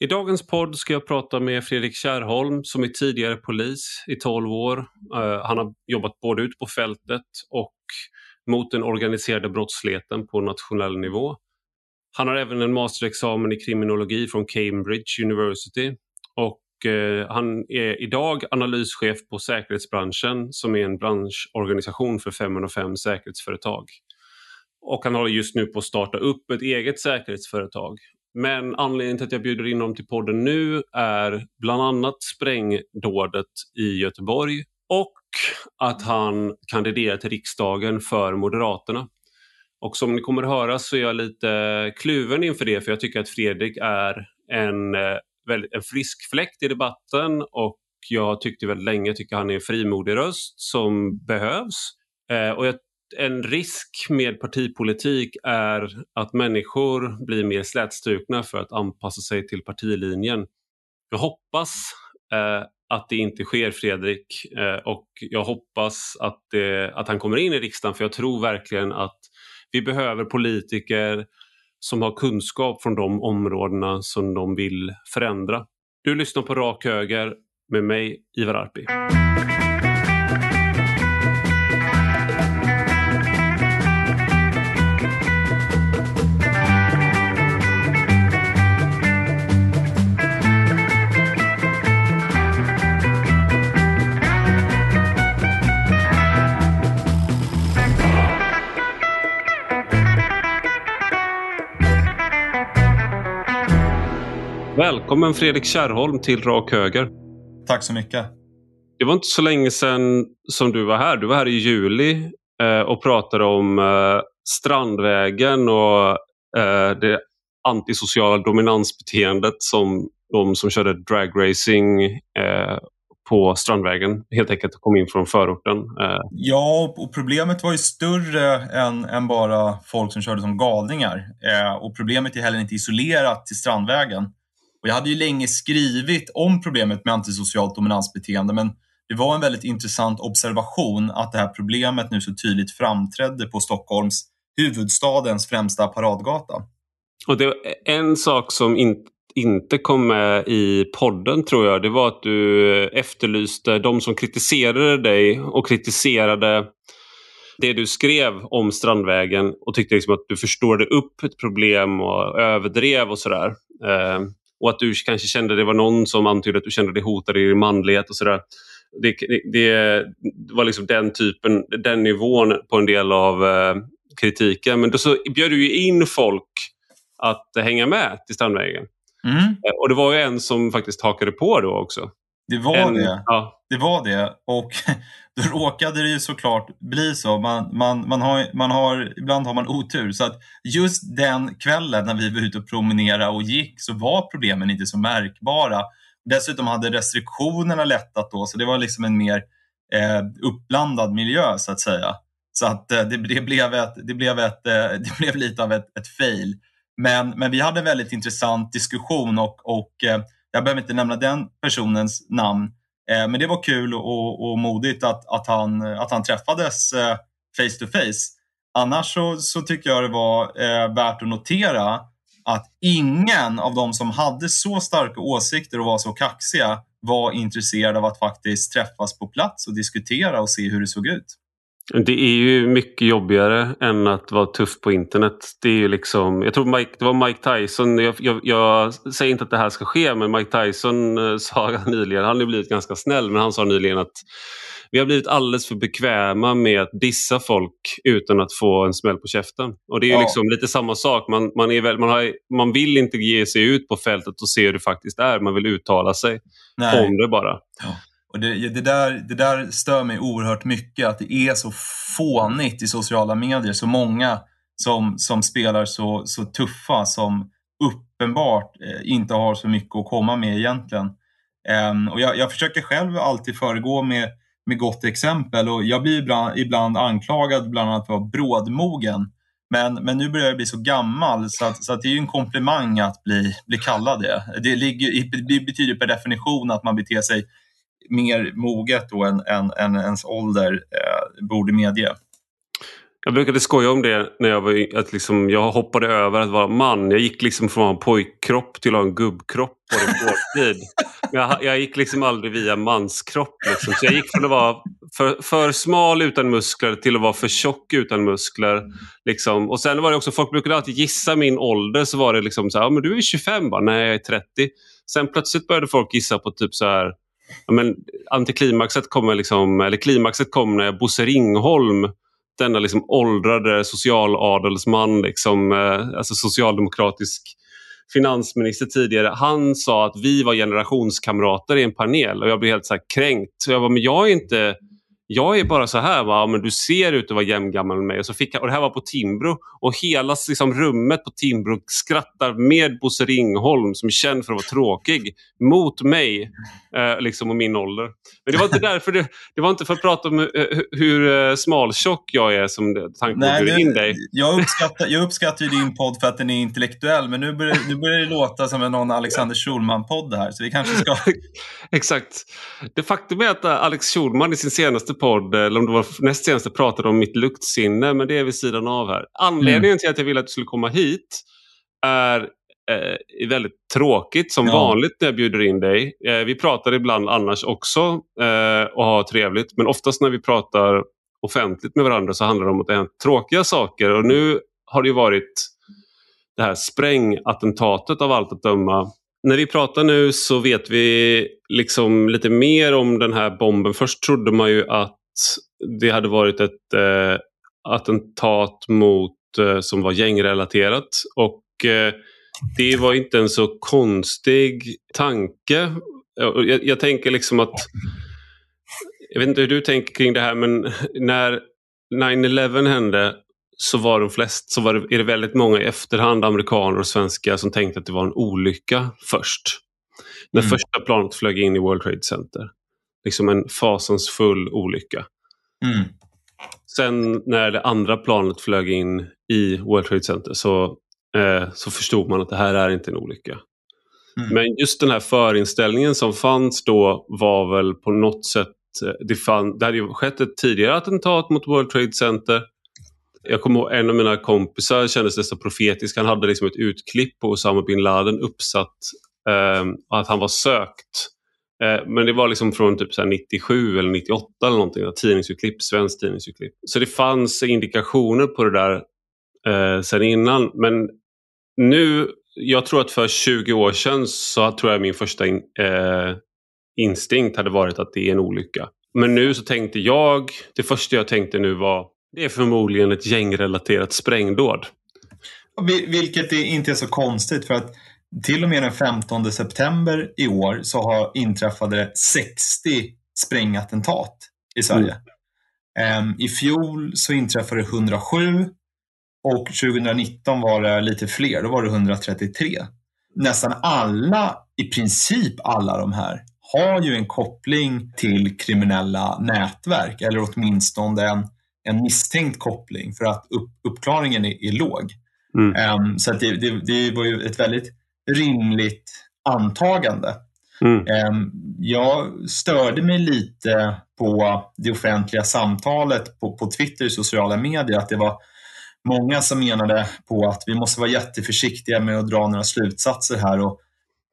I dagens podd ska jag prata med Fredrik Kärrholm som är tidigare polis i 12 år. Eh, han har jobbat både ute på fältet och mot den organiserade brottsligheten på nationell nivå. Han har även en masterexamen i kriminologi från Cambridge University och eh, han är idag analyschef på Säkerhetsbranschen som är en branschorganisation för 505 säkerhetsföretag. Och han håller just nu på att starta upp ett eget säkerhetsföretag men anledningen till att jag bjuder in honom till podden nu är bland annat sprängdådet i Göteborg och att han kandiderar till riksdagen för Moderaterna. Och som ni kommer att höra så är jag lite kluven inför det för jag tycker att Fredrik är en, eh, en frisk fläkt i debatten och jag tyckte väldigt länge tycker han är en frimodig röst som behövs. Eh, och jag en risk med partipolitik är att människor blir mer slätstrukna för att anpassa sig till partilinjen. Jag hoppas eh, att det inte sker Fredrik eh, och jag hoppas att, det, att han kommer in i riksdagen för jag tror verkligen att vi behöver politiker som har kunskap från de områdena som de vill förändra. Du lyssnar på Rak Höger med mig, Ivar Arpi. Välkommen Fredrik Kärrholm till Rak Höger. Tack så mycket. Det var inte så länge sedan som du var här. Du var här i juli eh, och pratade om eh, Strandvägen och eh, det antisociala dominansbeteendet som de som körde dragracing på Strandvägen helt enkelt kom in från förorten. Ja, och problemet var ju större än, än bara folk som körde som galningar. Och problemet är heller inte isolerat till Strandvägen. Och jag hade ju länge skrivit om problemet med antisocialt dominansbeteende men det var en väldigt intressant observation att det här problemet nu så tydligt framträdde på Stockholms, huvudstadens främsta paradgata. Och det var en sak som in, inte kom med i podden tror jag, det var att du efterlyste de som kritiserade dig och kritiserade det du skrev om Strandvägen och tyckte liksom att du förstorade upp ett problem och överdrev och sådär. Eh, och att du kanske kände det var någon som antydde att du kände dig hotad i din manlighet och sådär. Det, det, det, var liksom den typen, den nivån på en del av eh, kritiken. Men då så bjöd du in folk att hänga med till Strandvägen. Mm. Eh, och det var ju en som faktiskt hakade på då också. Det var en, det. Ja. Det var det. Och då råkade det ju såklart bli så. Man, man, man har, man har, ibland har man otur. Så att just den kvällen när vi var ute och promenerade och gick så var problemen inte så märkbara. Dessutom hade restriktionerna lättat då, så det var liksom en mer eh, uppblandad miljö så att säga. Så att eh, det, det, blev ett, det, blev ett, eh, det blev lite av ett, ett fail. Men, men vi hade en väldigt intressant diskussion och, och eh, jag behöver inte nämna den personens namn, Eh, men det var kul och, och modigt att, att, han, att han träffades eh, face to face. Annars så, så tycker jag det var eh, värt att notera att ingen av de som hade så starka åsikter och var så kaxiga var intresserad av att faktiskt träffas på plats och diskutera och se hur det såg ut. Det är ju mycket jobbigare än att vara tuff på internet. Det är ju liksom, jag tror Mike, det var Mike Tyson, jag, jag, jag, säger inte att det här ska ske men Mike Tyson eh, sa nyligen, han har blivit ganska snäll, men han sa nyligen att vi har blivit alldeles för bekväma med att dissa folk utan att få en smäll på käften. Och det är ja. liksom lite samma sak, man, man, är väl, man, har, man vill inte ge sig ut på fältet och se hur det faktiskt är, man vill uttala sig Nej. om det bara. Ja. Och det, det, där, det där stör mig oerhört mycket, att det är så fånigt i sociala medier. Så många som, som spelar så, så tuffa som uppenbart eh, inte har så mycket att komma med egentligen. Um, och jag, jag, försöker själv alltid föregå med, med gott exempel och jag blir ibland, ibland anklagad bland annat för att vara brådmogen. Men, men nu börjar jag bli så gammal så, att, så att det är ju en komplimang att bli, bli kallad det. Det, ligger, det betyder per definition att man beter sig mer moget då än, än, än ens ålder eh, borde medge. Jag brukade skoja om det när jag var att liksom, jag hoppade över att vara man. Jag gick liksom från att ha en pojkkropp till att ha en gubbkropp på rekordtid. jag, jag gick liksom aldrig via manskropp. Liksom. Så jag gick från att vara för, för smal utan muskler till att vara för tjock utan muskler. Liksom. Och sen var det också, folk brukade alltid gissa min ålder. Så var det liksom så här, men du är 25 bara. Nej, jag är 30. Sen plötsligt började folk gissa på typ så här Ja, men antiklimaxet kommer liksom, eller klimaxet kom när Bosse Ringholm denna liksom åldrade socialadelsman, liksom, eh, alltså socialdemokratisk finansminister tidigare, han sa att vi var generationskamrater i en panel och jag blev helt så kränkt. Så jag var men jag är inte jag är bara så här, va? men du ser ut att vara jämngammal med mig. Och, så fick jag, och det här var på Timbro och hela liksom, rummet på Timbro skrattar med Bosse Ringholm som är känd för att vara tråkig mot mig eh, liksom, och min ålder. Men det var inte därför det, det var inte för att prata om hur, hur uh, smaltjock jag är som tanken Nej, in dig. Jag uppskattar, jag uppskattar ju din podd för att den är intellektuell men nu börjar, nu börjar det låta som en någon Alexander Schulman-podd här så vi kanske ska... Exakt. Det faktum är att Alex Schulman i sin senaste podd, eller om det var näst senaste, pratade om mitt luktsinne, men det är vid sidan av här. Anledningen mm. till att jag ville att du skulle komma hit är eh, väldigt tråkigt som ja. vanligt när jag bjuder in dig. Eh, vi pratar ibland annars också eh, och har trevligt, men oftast när vi pratar offentligt med varandra så handlar det om att det är tråkiga saker och nu har det varit det här sprängattentatet av allt att döma när vi pratar nu så vet vi liksom lite mer om den här bomben. Först trodde man ju att det hade varit ett eh, attentat mot, eh, som var gängrelaterat. Och eh, det var inte en så konstig tanke. Jag, jag tänker liksom att jag vet inte hur du tänker kring det här men när 9-11 hände så var de flest, så var det, är det väldigt många i efterhand, amerikaner och svenskar, som tänkte att det var en olycka först. När mm. första planet flög in i World Trade Center. Liksom en fasansfull olycka. Mm. Sen när det andra planet flög in i World Trade Center så, eh, så förstod man att det här är inte en olycka. Mm. Men just den här förinställningen som fanns då var väl på något sätt eh, det, fann, det hade ju skett ett tidigare attentat mot World Trade Center jag kommer ihåg en av mina kompisar kändes nästan profetisk. Han hade liksom ett utklipp på Osama bin Laden uppsatt eh, att han var sökt. Eh, men det var liksom från typ så 97 eller 98 eller någonting. Tidningsutklipp, svenskt tidningsutklipp. Så det fanns indikationer på det där eh, sen innan. Men nu, jag tror att för 20 år sedan så tror jag min första in, eh, instinkt hade varit att det är en olycka. Men nu så tänkte jag, det första jag tänkte nu var det är förmodligen ett gängrelaterat sprängdåd. Vilket inte är så konstigt för att till och med den 15 september i år så har inträffade 60 sprängattentat i Sverige. Mm. I fjol så inträffade 107 och 2019 var det lite fler, då var det 133. Nästan alla, i princip alla de här, har ju en koppling till kriminella nätverk eller åtminstone en en misstänkt koppling för att upp, uppklaringen är, är låg. Mm. Um, så det, det, det, var ju ett väldigt rimligt antagande. Mm. Um, jag störde mig lite på det offentliga samtalet på, på Twitter och sociala medier att det var många som menade på att vi måste vara jätteförsiktiga med att dra några slutsatser här och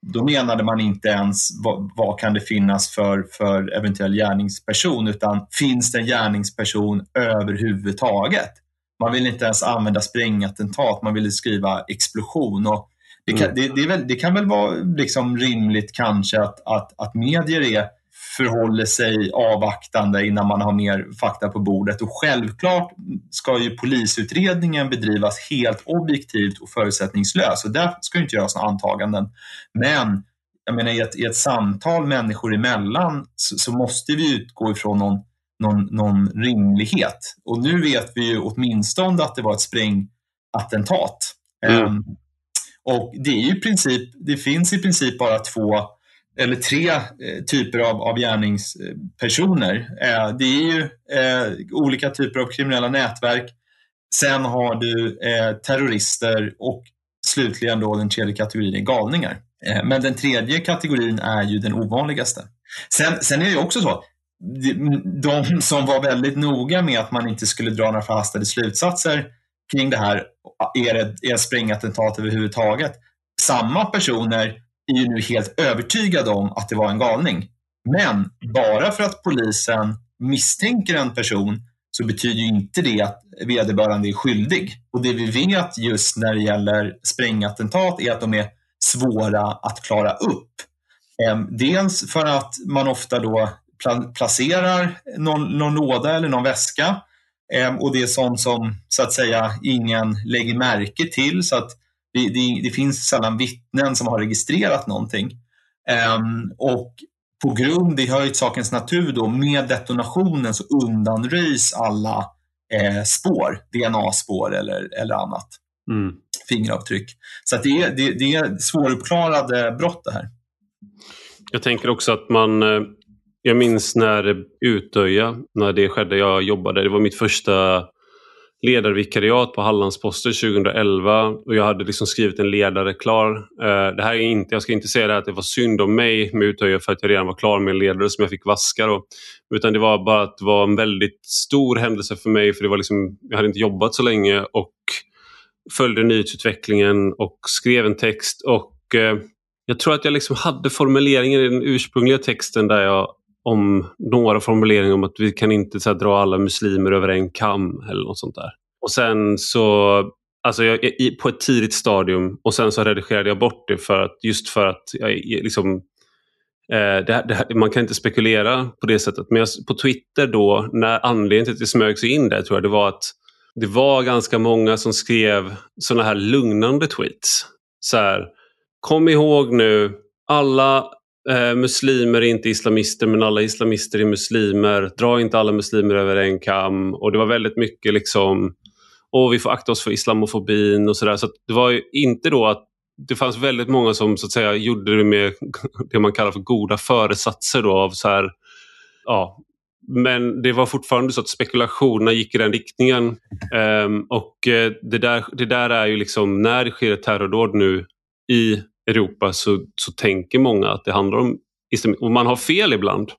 då menade man inte ens vad, vad, kan det finnas för, för eventuell gärningsperson utan finns det en gärningsperson överhuvudtaget? Man vill inte ens använda sprängattentat, man ville skriva explosion. Och det, kan, mm. det, det, väl, det kan väl vara liksom rimligt kanske att, att, att medier är förhåller sig avvaktande innan man har mer fakta på bordet. Och självklart ska ju polisutredningen bedrivas helt objektivt och förutsättningslöst och där ska inte göras några antaganden. Men jag menar, i, ett, i ett samtal människor emellan så, så måste vi utgå ifrån någon, någon, någon rimlighet. Och nu vet vi ju åtminstone att det var ett sprängattentat. Mm. Um, och det, är ju princip, det finns i princip bara två eller tre eh, typer av, av gärningspersoner. Eh, det är ju eh, olika typer av kriminella nätverk. Sen har du eh, terrorister och slutligen då den tredje kategorin är galningar. Eh, men den tredje kategorin är ju den ovanligaste. Sen, sen är det ju också så, de som var väldigt noga med att man inte skulle dra några förhastade slutsatser kring det här, är det är sprängattentat överhuvudtaget? Samma personer är ju nu helt övertygade om att det var en galning. Men bara för att polisen misstänker en person så betyder inte det att vederbörande är skyldig. Och det vi vet just när det gäller sprängattentat är att de är svåra att klara upp. Ehm, dels för att man ofta då placerar någon, någon låda eller någon väska ehm, och det är sånt som så att säga ingen lägger märke till så att det, det, det finns sällan vittnen som har registrerat någonting. Ehm, och på grund, det hör ju till sakens natur då, med detonationen så undanröjs alla eh, spår, DNA-spår eller, eller annat. Mm. Fingeravtryck. Så det, är, det, det är svåruppklarade brott det här. Jag tänker också att man, eh, jag minns när Utöja, när det skedde, jag jobbade, det var mitt första ledarvikariat på Hallandsposten 2011 och jag hade liksom skrivit en ledare klar. Eh, det här är inte, jag ska inte säga det att det var synd om mig med Utöja för att jag redan var klar med en ledare som jag fick vaska. Då. Utan det var bara att det var en väldigt stor händelse för mig för det var liksom, jag hade inte jobbat så länge och följde nyhetsutvecklingen och skrev en text och eh, jag tror att jag liksom hade formuleringen i den ursprungliga texten där jag om några formuleringar om att vi kan inte så här, dra alla muslimer över en kam eller något sånt där. Och sen så, alltså jag, i, på ett tidigt stadium och sen så redigerade jag bort det för att, just för att jag liksom eh, det, det, man kan inte spekulera på det sättet. Men jag, på Twitter då, när anledningen till att det smög sig in där tror jag det var att det var ganska många som skrev sådana här lugnande tweets. Så här, kom ihåg nu, alla eh, muslimer är inte islamister men alla islamister är muslimer. Dra inte alla muslimer över en kam. Och det var väldigt mycket liksom, och vi får akta oss för islamofobin och sådär. Så, så det var ju inte då att det fanns väldigt många som så att säga gjorde det med det man kallar för goda föresatser då av så här, ja, men det var fortfarande så att spekulationerna gick i den riktningen. Um, och eh, det, där, det där är ju liksom, när det sker ett terrordåd nu i Europa så, så tänker många att det handlar om islamism. Och man har fel ibland.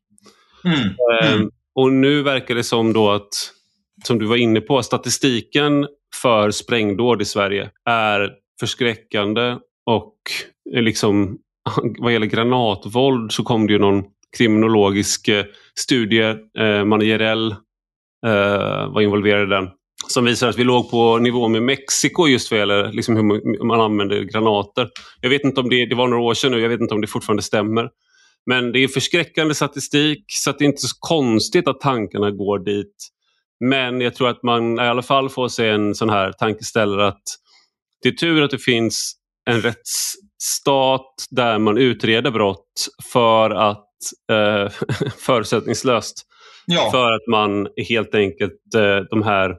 Mm. Mm. Um, och nu verkar det som då att, som du var inne på, statistiken för sprängdåd i Sverige är förskräckande och liksom vad gäller granatvåld så kom det ju någon kriminologisk eh, studie, eh, Manierell eh, var involverad i den, som visar att vi låg på nivå med Mexiko just vad gäller liksom hur man använder granater. Jag vet inte om det, det var några år sedan nu, jag vet inte om det fortfarande stämmer. Men det är förskräckande statistik så det är inte så konstigt att tankarna går dit. Men jag tror att man i alla fall får sig en sån här tankeställare att det är tur att det finns en rättsstat där man utreder brott för att eh, förutsättningslöst. Ja. För att man helt enkelt, eh, de här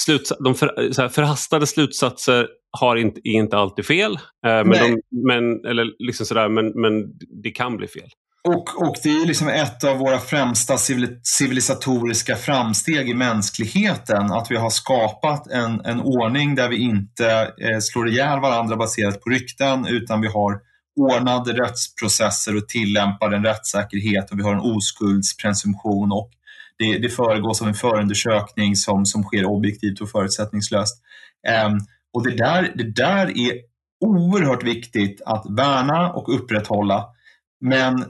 sluts de för, så här, förhastade slutsatser har inte, är inte alltid fel. Eh, men, de, men, eller liksom sådär, men, men det kan bli fel. Och, och det är liksom ett av våra främsta civilisatoriska framsteg i mänskligheten, att vi har skapat en, en ordning där vi inte eh, slår ihjäl varandra baserat på rykten, utan vi har ordnade rättsprocesser och tillämpar en rättssäkerhet och vi har en oskuldspresumtion och det, det föregås av en förundersökning som, som sker objektivt och förutsättningslöst. Um, och det där, det där är oerhört viktigt att värna och upprätthålla. Men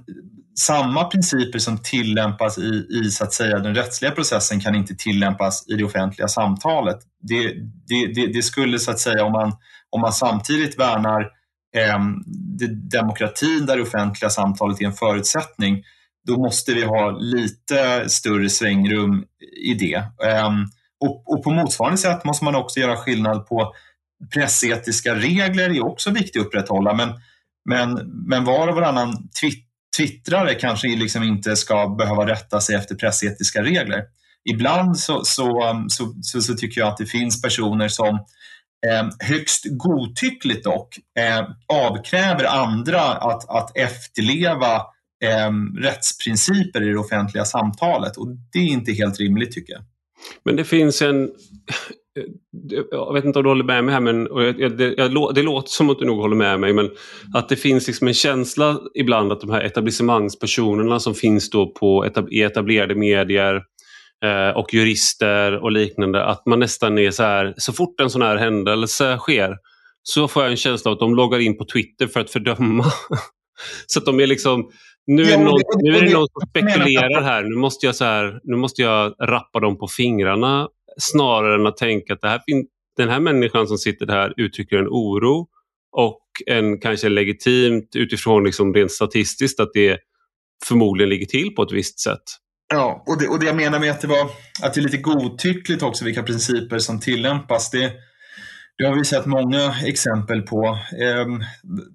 samma principer som tillämpas i, i så att säga, den rättsliga processen kan inte tillämpas i det offentliga samtalet. Det, det, det, det skulle så att säga, om man, om man samtidigt värnar eh, demokratin där det offentliga samtalet är en förutsättning, då måste vi ha lite större svängrum i det. Ehm, och, och, på motsvarande sätt måste man också göra skillnad på pressetiska regler är också viktigt att upprätthålla men, men, men var och varannan twitt, twittrare kanske liksom inte ska behöva rätta sig efter pressetiska regler. Ibland så, så, så, så, så tycker jag att det finns personer som eh, högst godtyckligt dock eh, avkräver andra att, att efterleva eh, rättsprinciper i det offentliga samtalet och det är inte helt rimligt tycker jag. Men det finns en jag vet inte om du håller med mig här, men jag, det, jag, det låter som att du nog håller med mig, men att det finns liksom en känsla ibland att de här etablissemangspersonerna som finns då på etab i etablerade medier eh, och jurister och liknande, att man nästan är så här, så fort en sån här händelse sker så får jag en känsla av att de loggar in på Twitter för att fördöma. så att de är liksom nu är, någon, nu är det någon som spekulerar här. Nu måste, jag så här, nu måste jag rappa dem på fingrarna snarare än att tänka att det här den här människan som sitter här uttrycker en oro och en kanske legitimt utifrån liksom rent statistiskt att det förmodligen ligger till på ett visst sätt. Ja, och det, och det jag menar med att det, var, att det är lite godtyckligt också vilka principer som tillämpas. Det, det har vi sett många exempel på. Eh,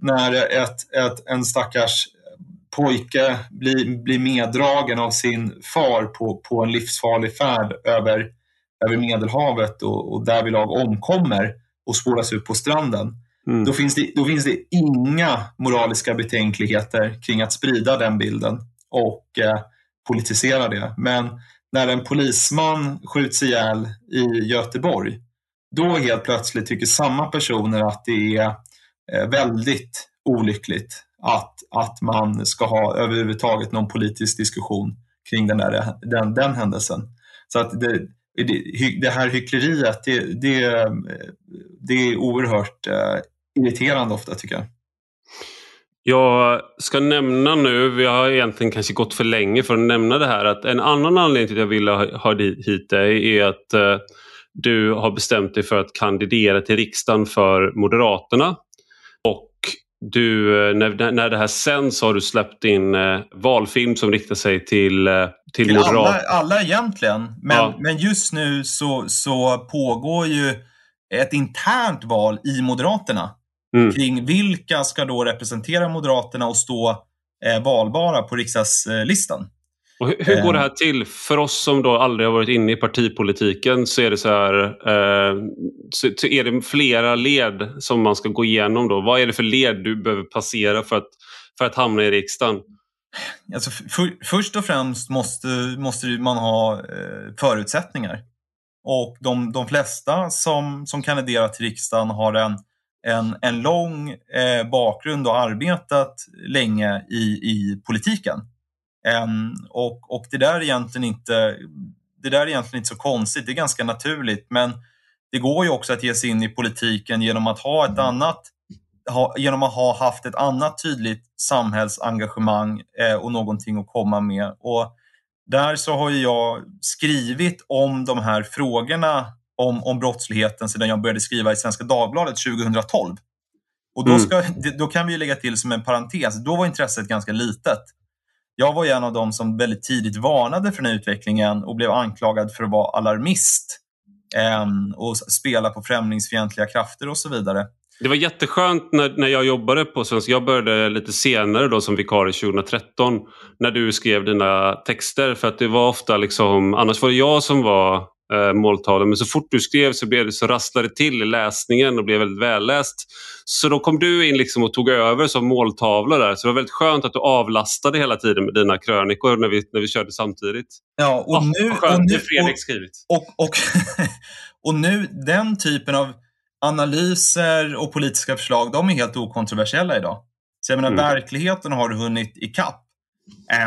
när ett, ett, en stackars pojke blir, blir meddragen av sin far på, på en livsfarlig färd över, över Medelhavet och, och därvidlag omkommer och spåras ut på stranden. Mm. Då, finns det, då finns det inga moraliska betänkligheter kring att sprida den bilden och eh, politisera det. Men när en polisman skjuts ihjäl i Göteborg, då helt plötsligt tycker samma personer att det är eh, väldigt olyckligt att, att man ska ha överhuvudtaget någon politisk diskussion kring den, där, den, den händelsen. Så att det, det, det här hyckleriet, det, det, det är oerhört eh, irriterande ofta tycker jag. Jag ska nämna nu, vi har egentligen kanske gått för länge för att nämna det här, att en annan anledning till att jag ville ha hit dig är att eh, du har bestämt dig för att kandidera till riksdagen för Moderaterna. Du, eh, när, när det här sänds har du släppt in eh, valfilm som riktar sig till, eh, till, till. Alla, alla egentligen, men, ja. men just nu så, så pågår ju ett internt val i Moderaterna mm. kring vilka ska då representera Moderaterna och stå eh, valbara på riksdagslistan. Och hur, hur, går det här eh. till? För oss som då aldrig har varit inne i partipolitiken så är det så här, eh, så, så, är det flera led som man ska gå igenom då. Vad är det för led du behöver passera för att, för att hamna i riksdagen? Alltså, för, först och främst måste, måste man ha eh, förutsättningar. Och de, de flesta som, som kandiderar till riksdagen har en, en, en lång eh, bakgrund och arbetat länge i, i politiken. Um, och, och det där är egentligen inte det där är egentligen inte så konstigt, det är ganska naturligt. Men det går ju också att ge sig in i politiken genom att ha ett annat ha, genom att ha haft ett annat tydligt samhällsengagemang eh, och någonting att komma med. Och där så har jag skrivit om de här frågorna om, om brottsligheten sedan jag började skriva i Svenska Dagbladet 2012. Och då, mm. ska, mm. då kan vi lägga till som en parentes, då var intresset ganska litet. Jag var en av dem som väldigt tidigt varnade för den här utvecklingen och blev anklagad för att vara alarmist eh, och spela på främlingsfientliga krafter och så vidare. Det var jätteskönt när, när jag jobbade på Svenska. Jag började lite senare då som vikarie 2013 när du skrev dina texter för att det var ofta liksom, annars var det jag som var eh, måltavlan. Men så fort du skrev så, blev det, så rasslade det till i läsningen och blev väldigt välläst. Så då kom du in liksom och tog över som måltavla där. Så det var väldigt skönt att du avlastade hela tiden med dina krönikor när vi, när vi körde samtidigt. Ja, och oh, nu... Skönt, och nu, Fredrik skrivit. Och, och, och nu, den typen av analyser och politiska förslag, de är helt okontroversiella idag. Så jag menar, mm. verkligheten har hunnit ikapp.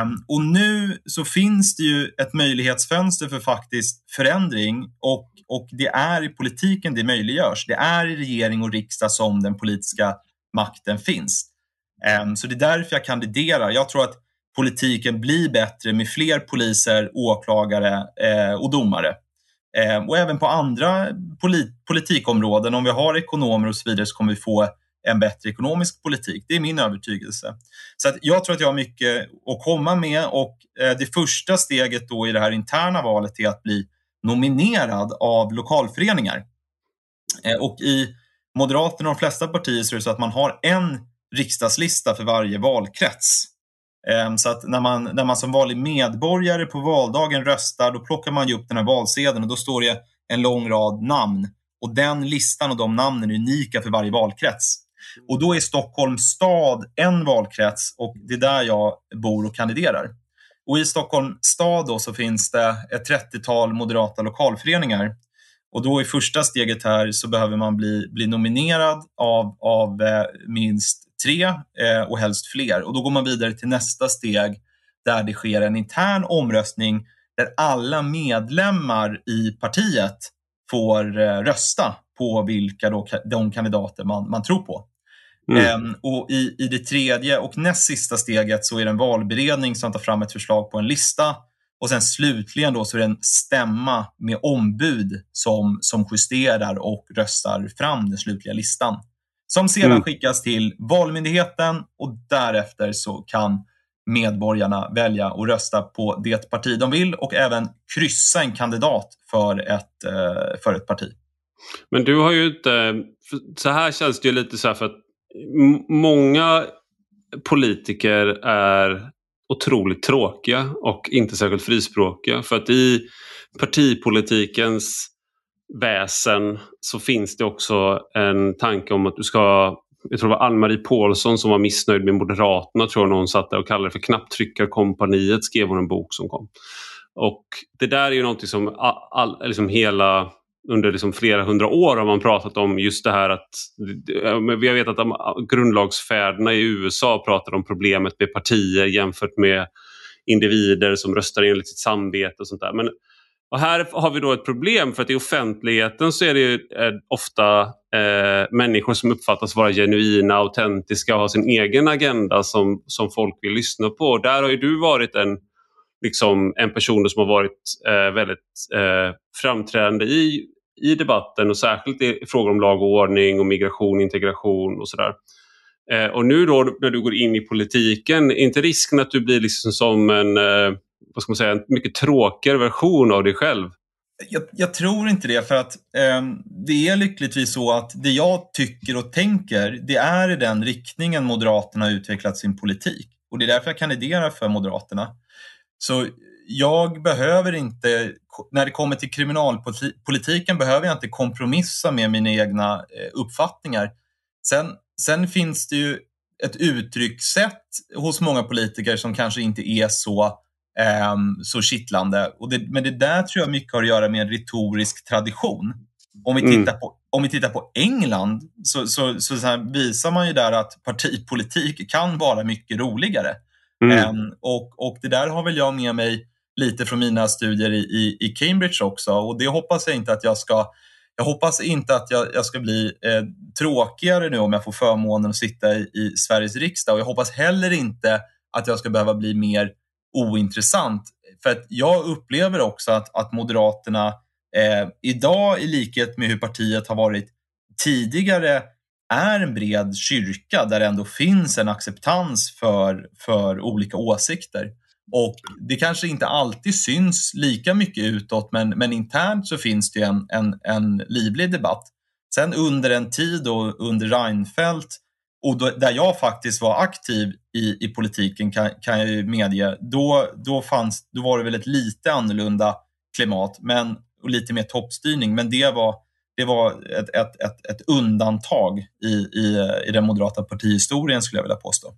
Um, och nu så finns det ju ett möjlighetsfönster för faktisk förändring och, och det är i politiken det möjliggörs. Det är i regering och riksdag som den politiska makten finns. Um, så det är därför jag kandiderar. Jag tror att politiken blir bättre med fler poliser, åklagare eh, och domare. Eh, och även på andra polit politikområden, om vi har ekonomer och så vidare, så kommer vi få en bättre ekonomisk politik. Det är min övertygelse. Så jag tror att jag har mycket att komma med och eh, det första steget då i det här interna valet är att bli nominerad av lokalföreningar. Eh, och i Moderaterna och de flesta partier så är det så att man har en riksdagslista för varje valkrets. Ehm, så att när man, när man som vanlig medborgare på valdagen röstar, då plockar man ju upp den här valsedeln och då står det en lång rad namn. Och den listan och de namnen är unika för varje valkrets. Och då är Stockholms stad en valkrets och det är där jag bor och kandiderar. Och i Stockholms stad då så finns det ett 30-tal moderata lokalföreningar. Och då i första steget här så behöver man bli, bli nominerad av, av eh, minst tre eh, och helst fler. Och då går man vidare till nästa steg där det sker en intern omröstning där alla medlemmar i partiet får eh, rösta på vilka då, de kandidater man, man tror på. Mm. Ehm, och i, I det tredje och näst sista steget så är det en valberedning som tar fram ett förslag på en lista och sen slutligen då så är det en stämma med ombud som, som justerar och röstar fram den slutliga listan. Som sedan mm. skickas till Valmyndigheten och därefter så kan medborgarna välja att rösta på det parti de vill och även kryssa en kandidat för ett, eh, för ett parti. Men du har ju inte... Så här känns det ju lite så här för att många politiker är otroligt tråkiga och inte särskilt frispråkiga. För att i partipolitikens väsen så finns det också en tanke om att du ska jag tror det var Ann-Marie Pålsson som var missnöjd med Moderaterna tror jag någon satt där och kallade det för knapptryckarkompaniet skrev hon en bok som kom. Och det där är ju någonting som all, all, liksom hela under liksom flera hundra år har man pratat om just det här att vi vet att grundlagsfäderna i USA pratar om problemet med partier jämfört med individer som röstar enligt sitt samvete och sånt där. Men och här har vi då ett problem för att i offentligheten så är det eh, ofta eh, människor som uppfattas vara genuina, autentiska och har sin egen agenda som, som folk vill lyssna på. Där har ju du varit en, liksom, en person som har varit eh, väldigt eh, framträdande i, i debatten och särskilt i frågor om lag och ordning och migration, integration och sådär. Eh, och nu då när du går in i politiken, är inte risken att du blir liksom som en eh, vad ska man säga, en mycket tråkigare version av dig själv? Jag, jag tror inte det, för att eh, det är lyckligtvis så att det jag tycker och tänker, det är i den riktningen Moderaterna har utvecklat sin politik. Och det är därför jag kandiderar för Moderaterna. Så jag behöver inte, när det kommer till kriminalpolitiken behöver jag inte kompromissa med mina egna eh, uppfattningar. Sen, sen finns det ju ett uttryckssätt hos många politiker som kanske inte är så eh, så kittlande. Och det, men det där tror jag mycket har att göra med en retorisk tradition. Om vi tittar mm. på, om vi tittar på England så, så, så, så visar man ju där att partipolitik kan vara mycket roligare. Mm. Eh, och, och det där har väl jag med mig lite från mina studier i, i, i Cambridge också och det hoppas jag inte att jag ska jag hoppas inte att jag, jag ska bli eh, tråkigare nu om jag får förmånen att sitta i, i Sveriges riksdag och jag hoppas heller inte att jag ska behöva bli mer ointressant. För att jag upplever också att, att Moderaterna eh, idag, i likhet med hur partiet har varit tidigare, är en bred kyrka där det ändå finns en acceptans för, för olika åsikter. Och det kanske inte alltid syns lika mycket utåt, men, men internt så finns det en, en, en livlig debatt. Sen under en tid då, under Reinfeldt och då, där jag faktiskt var aktiv i, i politiken kan, kan jag ju medge, då, då, fanns, då var det väl ett lite annorlunda klimat men, och lite mer toppstyrning. Men det var, det var ett, ett, ett, ett undantag i, i, i den moderata partihistorien skulle jag vilja påstå.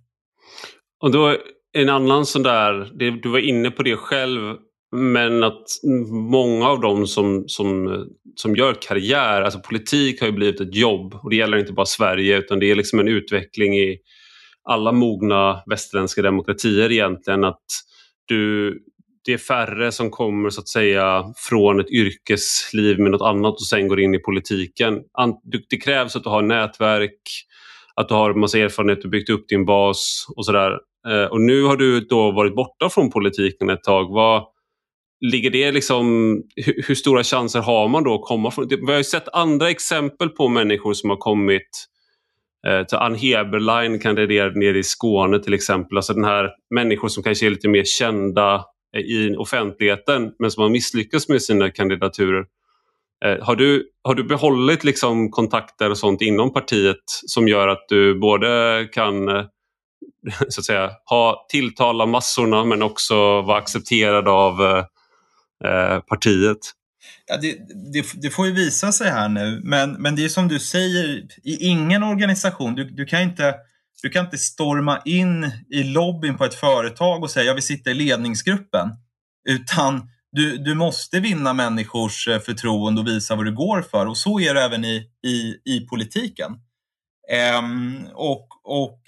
Och då en annan sån där, du var inne på det själv, men att många av dem som, som, som gör karriär, alltså politik har ju blivit ett jobb och det gäller inte bara Sverige utan det är liksom en utveckling i alla mogna västerländska demokratier egentligen att du, det är färre som kommer så att säga från ett yrkesliv med något annat och sen går in i politiken. Det krävs att du har nätverk, att du har massa erfarenhet och byggt upp din bas och sådär. Eh, och nu har du då varit borta från politiken ett tag. Vad, ligger det liksom, hur, hur, stora chanser har man då att komma från... Vi har ju sett andra exempel på människor som har kommit eh, Ann Heberlein kandiderade nere i Skåne till exempel. Alltså den här människor som kanske är lite mer kända eh, i offentligheten men som har misslyckats med sina kandidaturer. Eh, har, du, har du behållit liksom kontakter och sånt inom partiet som gör att du både kan eh, så att säga, ha tilltala massorna men också vara accepterad av eh, eh, partiet? Ja, det, det, det, får ju visa sig här nu, men, men det är som du säger, i ingen organisation, du, du, kan inte, du kan inte storma in i lobbyn på ett företag och säga jag vill sitta i ledningsgruppen. Utan du, du måste vinna människors eh, förtroende och visa vad du går för och så är det även i, i, i politiken. Um, och, och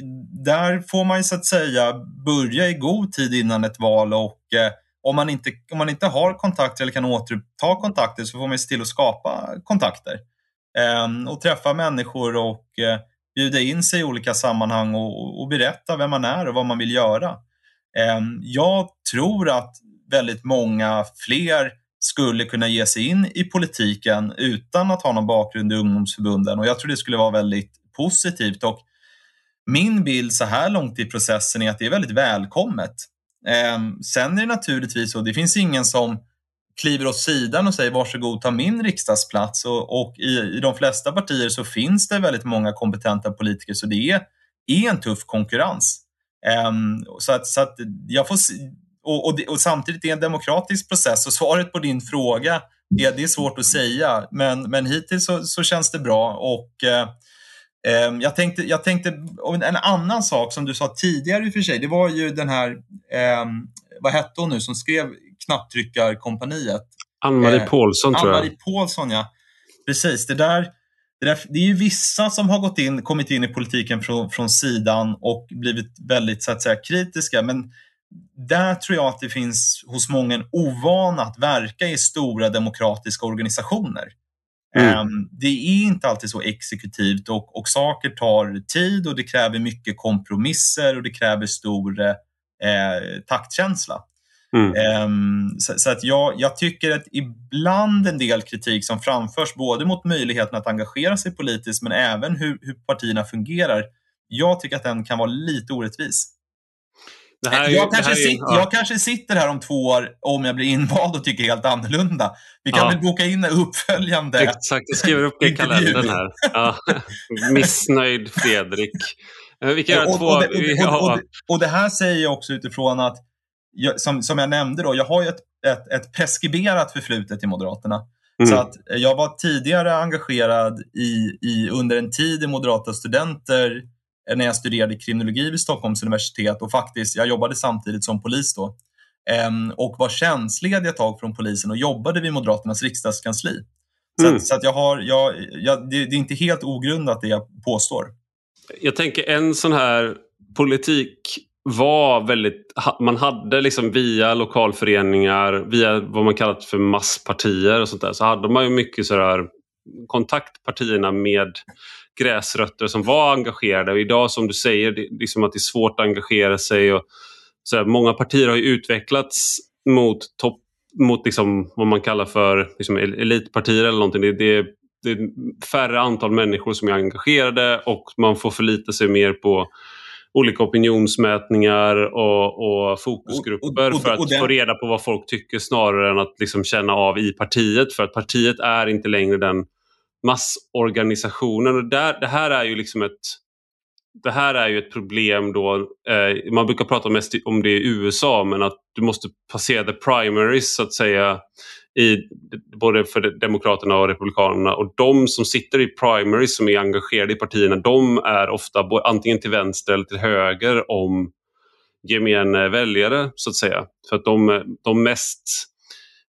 där får man ju så att säga börja i god tid innan ett val och uh, om, man inte, om man inte har kontakter eller kan återuppta kontakter så får man se till att skapa kontakter um, och träffa människor och uh, bjuda in sig i olika sammanhang och, och, berätta vem man är och vad man vill göra. Um, jag tror att väldigt många fler skulle kunna ge sig in i politiken utan att ha någon bakgrund i ungdomsförbunden och jag tror det skulle vara väldigt positivt och min bild så här långt i processen är att det är väldigt välkommet. Ehm, sen är det naturligtvis så, det finns ingen som kliver åt sidan och säger varsågod ta min riksdagsplats och, och i, i, de flesta partier så finns det väldigt många kompetenta politiker så det är, är en tuff konkurrens. Um, så att, så att jag får, och, och, och, samtidigt är det en demokratisk process och svaret på din fråga är, det är svårt att säga men, men hittills så, så känns det bra och uh, jag tänkte, jag tänkte, en annan sak som du sa tidigare i och för sig, det var ju den här, eh, vad hette hon nu, som skrev Knapptryckarkompaniet? Ann-Marie eh, Paulsson tror jag. Ann-Marie Paulsson, ja. Precis, det där, det, där, det är ju vissa som har gått in, kommit in i politiken från, från sidan och blivit väldigt så att säga, kritiska, men där tror jag att det finns hos många en ovana att verka i stora demokratiska organisationer. Mm. Ehm, det är inte alltid så exekutivt och, och saker tar tid och det kräver mycket kompromisser och det kräver stor eh, taktkänsla. Mm. Um, så, så, att jag, jag, tycker att ibland en del kritik som framförs både mot möjligheten att engagera sig politiskt men även hur, hur partierna fungerar, jag tycker att den kan vara lite orättvis. Är, jag, kanske är, sit, ja. jag kanske sitter här om två år om jag blir invald och tycker helt annorlunda. Vi kan ja. väl boka in uppföljande Exakt, jag skriver upp det i kalendern här. Ja. Missnöjd Fredrik. Eh, vi kan göra två... Och, och, och, och, det här säger jag också utifrån att, jag, som, som jag nämnde, då, jag har ju ett, ett, ett preskriberat förflutet i Moderaterna. Mm. Så att jag var tidigare engagerad i, i, under en tid i Moderata studenter när jag studerade kriminologi vid Stockholms universitet och faktiskt, jag jobbade samtidigt som polis då ehm, och var tjänstledig ett tag från polisen och jobbade vid Moderaternas riksdagskansli. Så, mm. att, så att jag har, jag, jag, det, det är inte helt ogrundat det jag påstår. Jag tänker en sån här politik var väldigt, man hade liksom via lokalföreningar, via vad man kallat för masspartier och sånt där, så hade man ju mycket sådär kontaktpartierna med gräsrötter som var engagerade. Och idag som du säger, det, liksom att det är svårt att engagera sig. Och, så här, många partier har utvecklats mot, topp, mot liksom, vad man kallar för liksom, elitpartier eller någonting. Det, det, det är färre antal människor som är engagerade och man får förlita sig mer på olika opinionsmätningar och, och fokusgrupper och, och, för att den... få reda på vad folk tycker snarare än att liksom känna av i partiet. För att partiet är inte längre den massorganisationen. Och där, det här är ju liksom ett det här är ju ett problem då, eh, man brukar prata mest om det i USA, men att du måste passera the primaries så att säga, i, både för Demokraterna och Republikanerna. Och de som sitter i primaries, som är engagerade i partierna, de är ofta antingen till vänster eller till höger om gemene väljare, så att säga. För att de, de mest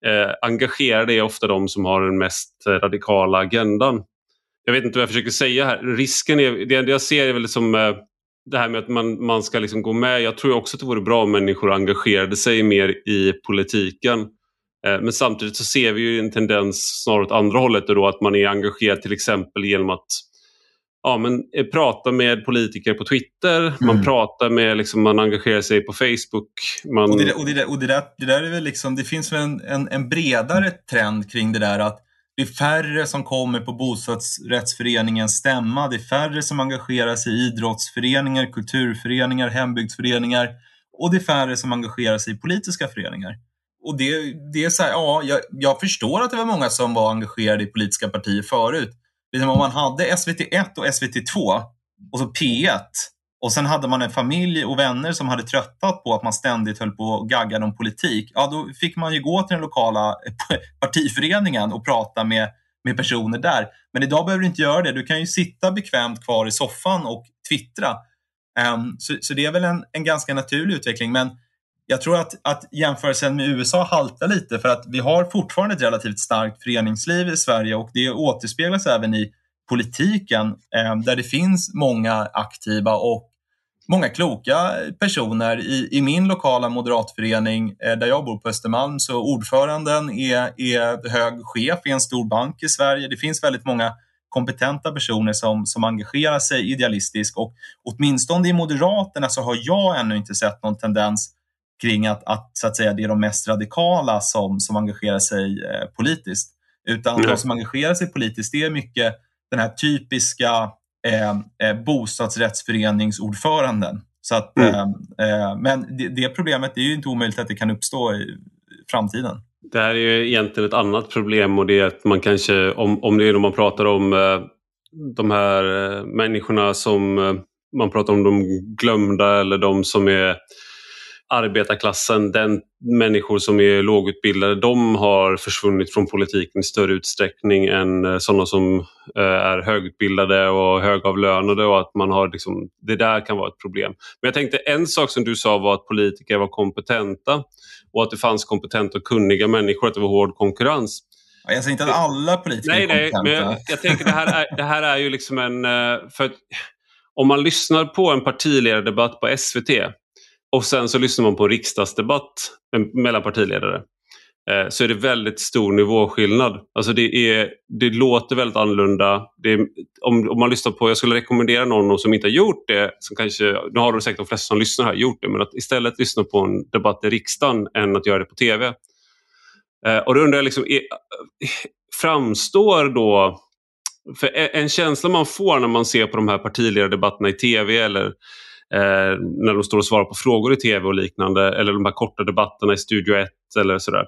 eh, engagerade är ofta de som har den mest radikala agendan. Jag vet inte vad jag försöker säga här. Risken är, det jag ser är väl som eh, det här med att man, man ska liksom gå med. Jag tror också att det vore bra om människor engagerade sig mer i politiken. Eh, men samtidigt så ser vi ju en tendens snarare åt andra hållet då att man är engagerad till exempel genom att ja, men, eh, prata med politiker på Twitter, mm. man pratar med, liksom, man engagerar sig på Facebook. Man... Och, det, och, det, och det, där, det där är väl liksom, det finns väl en, en, en, bredare trend kring det där att det är färre som kommer på bostadsrättsföreningens stämma, det är färre som engagerar sig i idrottsföreningar, kulturföreningar, hembygdsföreningar och det är färre som engagerar sig i politiska föreningar. Och det, det är så här, ja, jag, jag förstår att det var många som var engagerade i politiska partier förut. Liksom om man hade SVT1 och SVT2 och så P1 och sen hade man en familj och vänner som hade tröttat på att man ständigt höll på och gaggade om politik. Ja, då fick man ju gå till den lokala partiföreningen och prata med, med personer där. Men idag behöver du inte göra det. Du kan ju sitta bekvämt kvar i soffan och twittra. Um, så, så, det är väl en, en ganska naturlig utveckling. Men jag tror att, att jämförelsen med USA haltar lite för att vi har fortfarande ett relativt starkt föreningsliv i Sverige och det återspeglas även i politiken eh, där det finns många aktiva och många kloka personer. I, i min lokala moderatförening eh, där jag bor på Östermalm så ordföranden är, är hög chef i en stor bank i Sverige. Det finns väldigt många kompetenta personer som, som engagerar sig idealistiskt och åtminstone i Moderaterna så har jag ännu inte sett någon tendens kring att, att, så att säga, det är de mest radikala som, som engagerar sig eh, politiskt. Utan mm. de som engagerar sig politiskt, det är mycket den här typiska eh, eh, bostadsrättsföreningsordföranden. Så att, mm. eh, eh men det, det, problemet det är ju inte omöjligt att det kan uppstå i framtiden. Det här är ju egentligen ett annat problem och det är att man kanske, om, om det är när man pratar om eh, de här människorna som man pratar om de glömda eller de som är arbetarklassen, den människor som är lågutbildade, de har försvunnit från politiken i större utsträckning än eh, sådana som eh, är högutbildade och högavlönade och att man har liksom, det där kan vara ett problem. Men jag tänkte en sak som du sa var att politiker var kompetenta och att det fanns kompetenta och kunniga människor, att det var hård konkurrens. Jag säger inte att alla politiker nej, är kompetenta. Nej, men jag, jag tänker det här, är, det här är ju liksom en... Eh, för om man lyssnar på en partiledardebatt på SVT och sen så lyssnar man på riksdagsdebatt mellan partiledare eh, så är det väldigt stor nivåskillnad. Alltså det, är, det låter väldigt annorlunda. Är, om, om, man lyssnar på, jag skulle rekommendera någon som inte har gjort det, som kanske, nu har du säkert de flesta som lyssnar här gjort det, men att istället lyssna på en debatt i riksdagen än att göra det på TV. Eh, och då undrar jag, liksom, är, framstår då för e, en känsla man får när man ser på de här partiledardebatterna i TV eller eh, när de står och svarar på frågor i tv och liknande eller de här korta debatterna i Studio 1 eller sådär.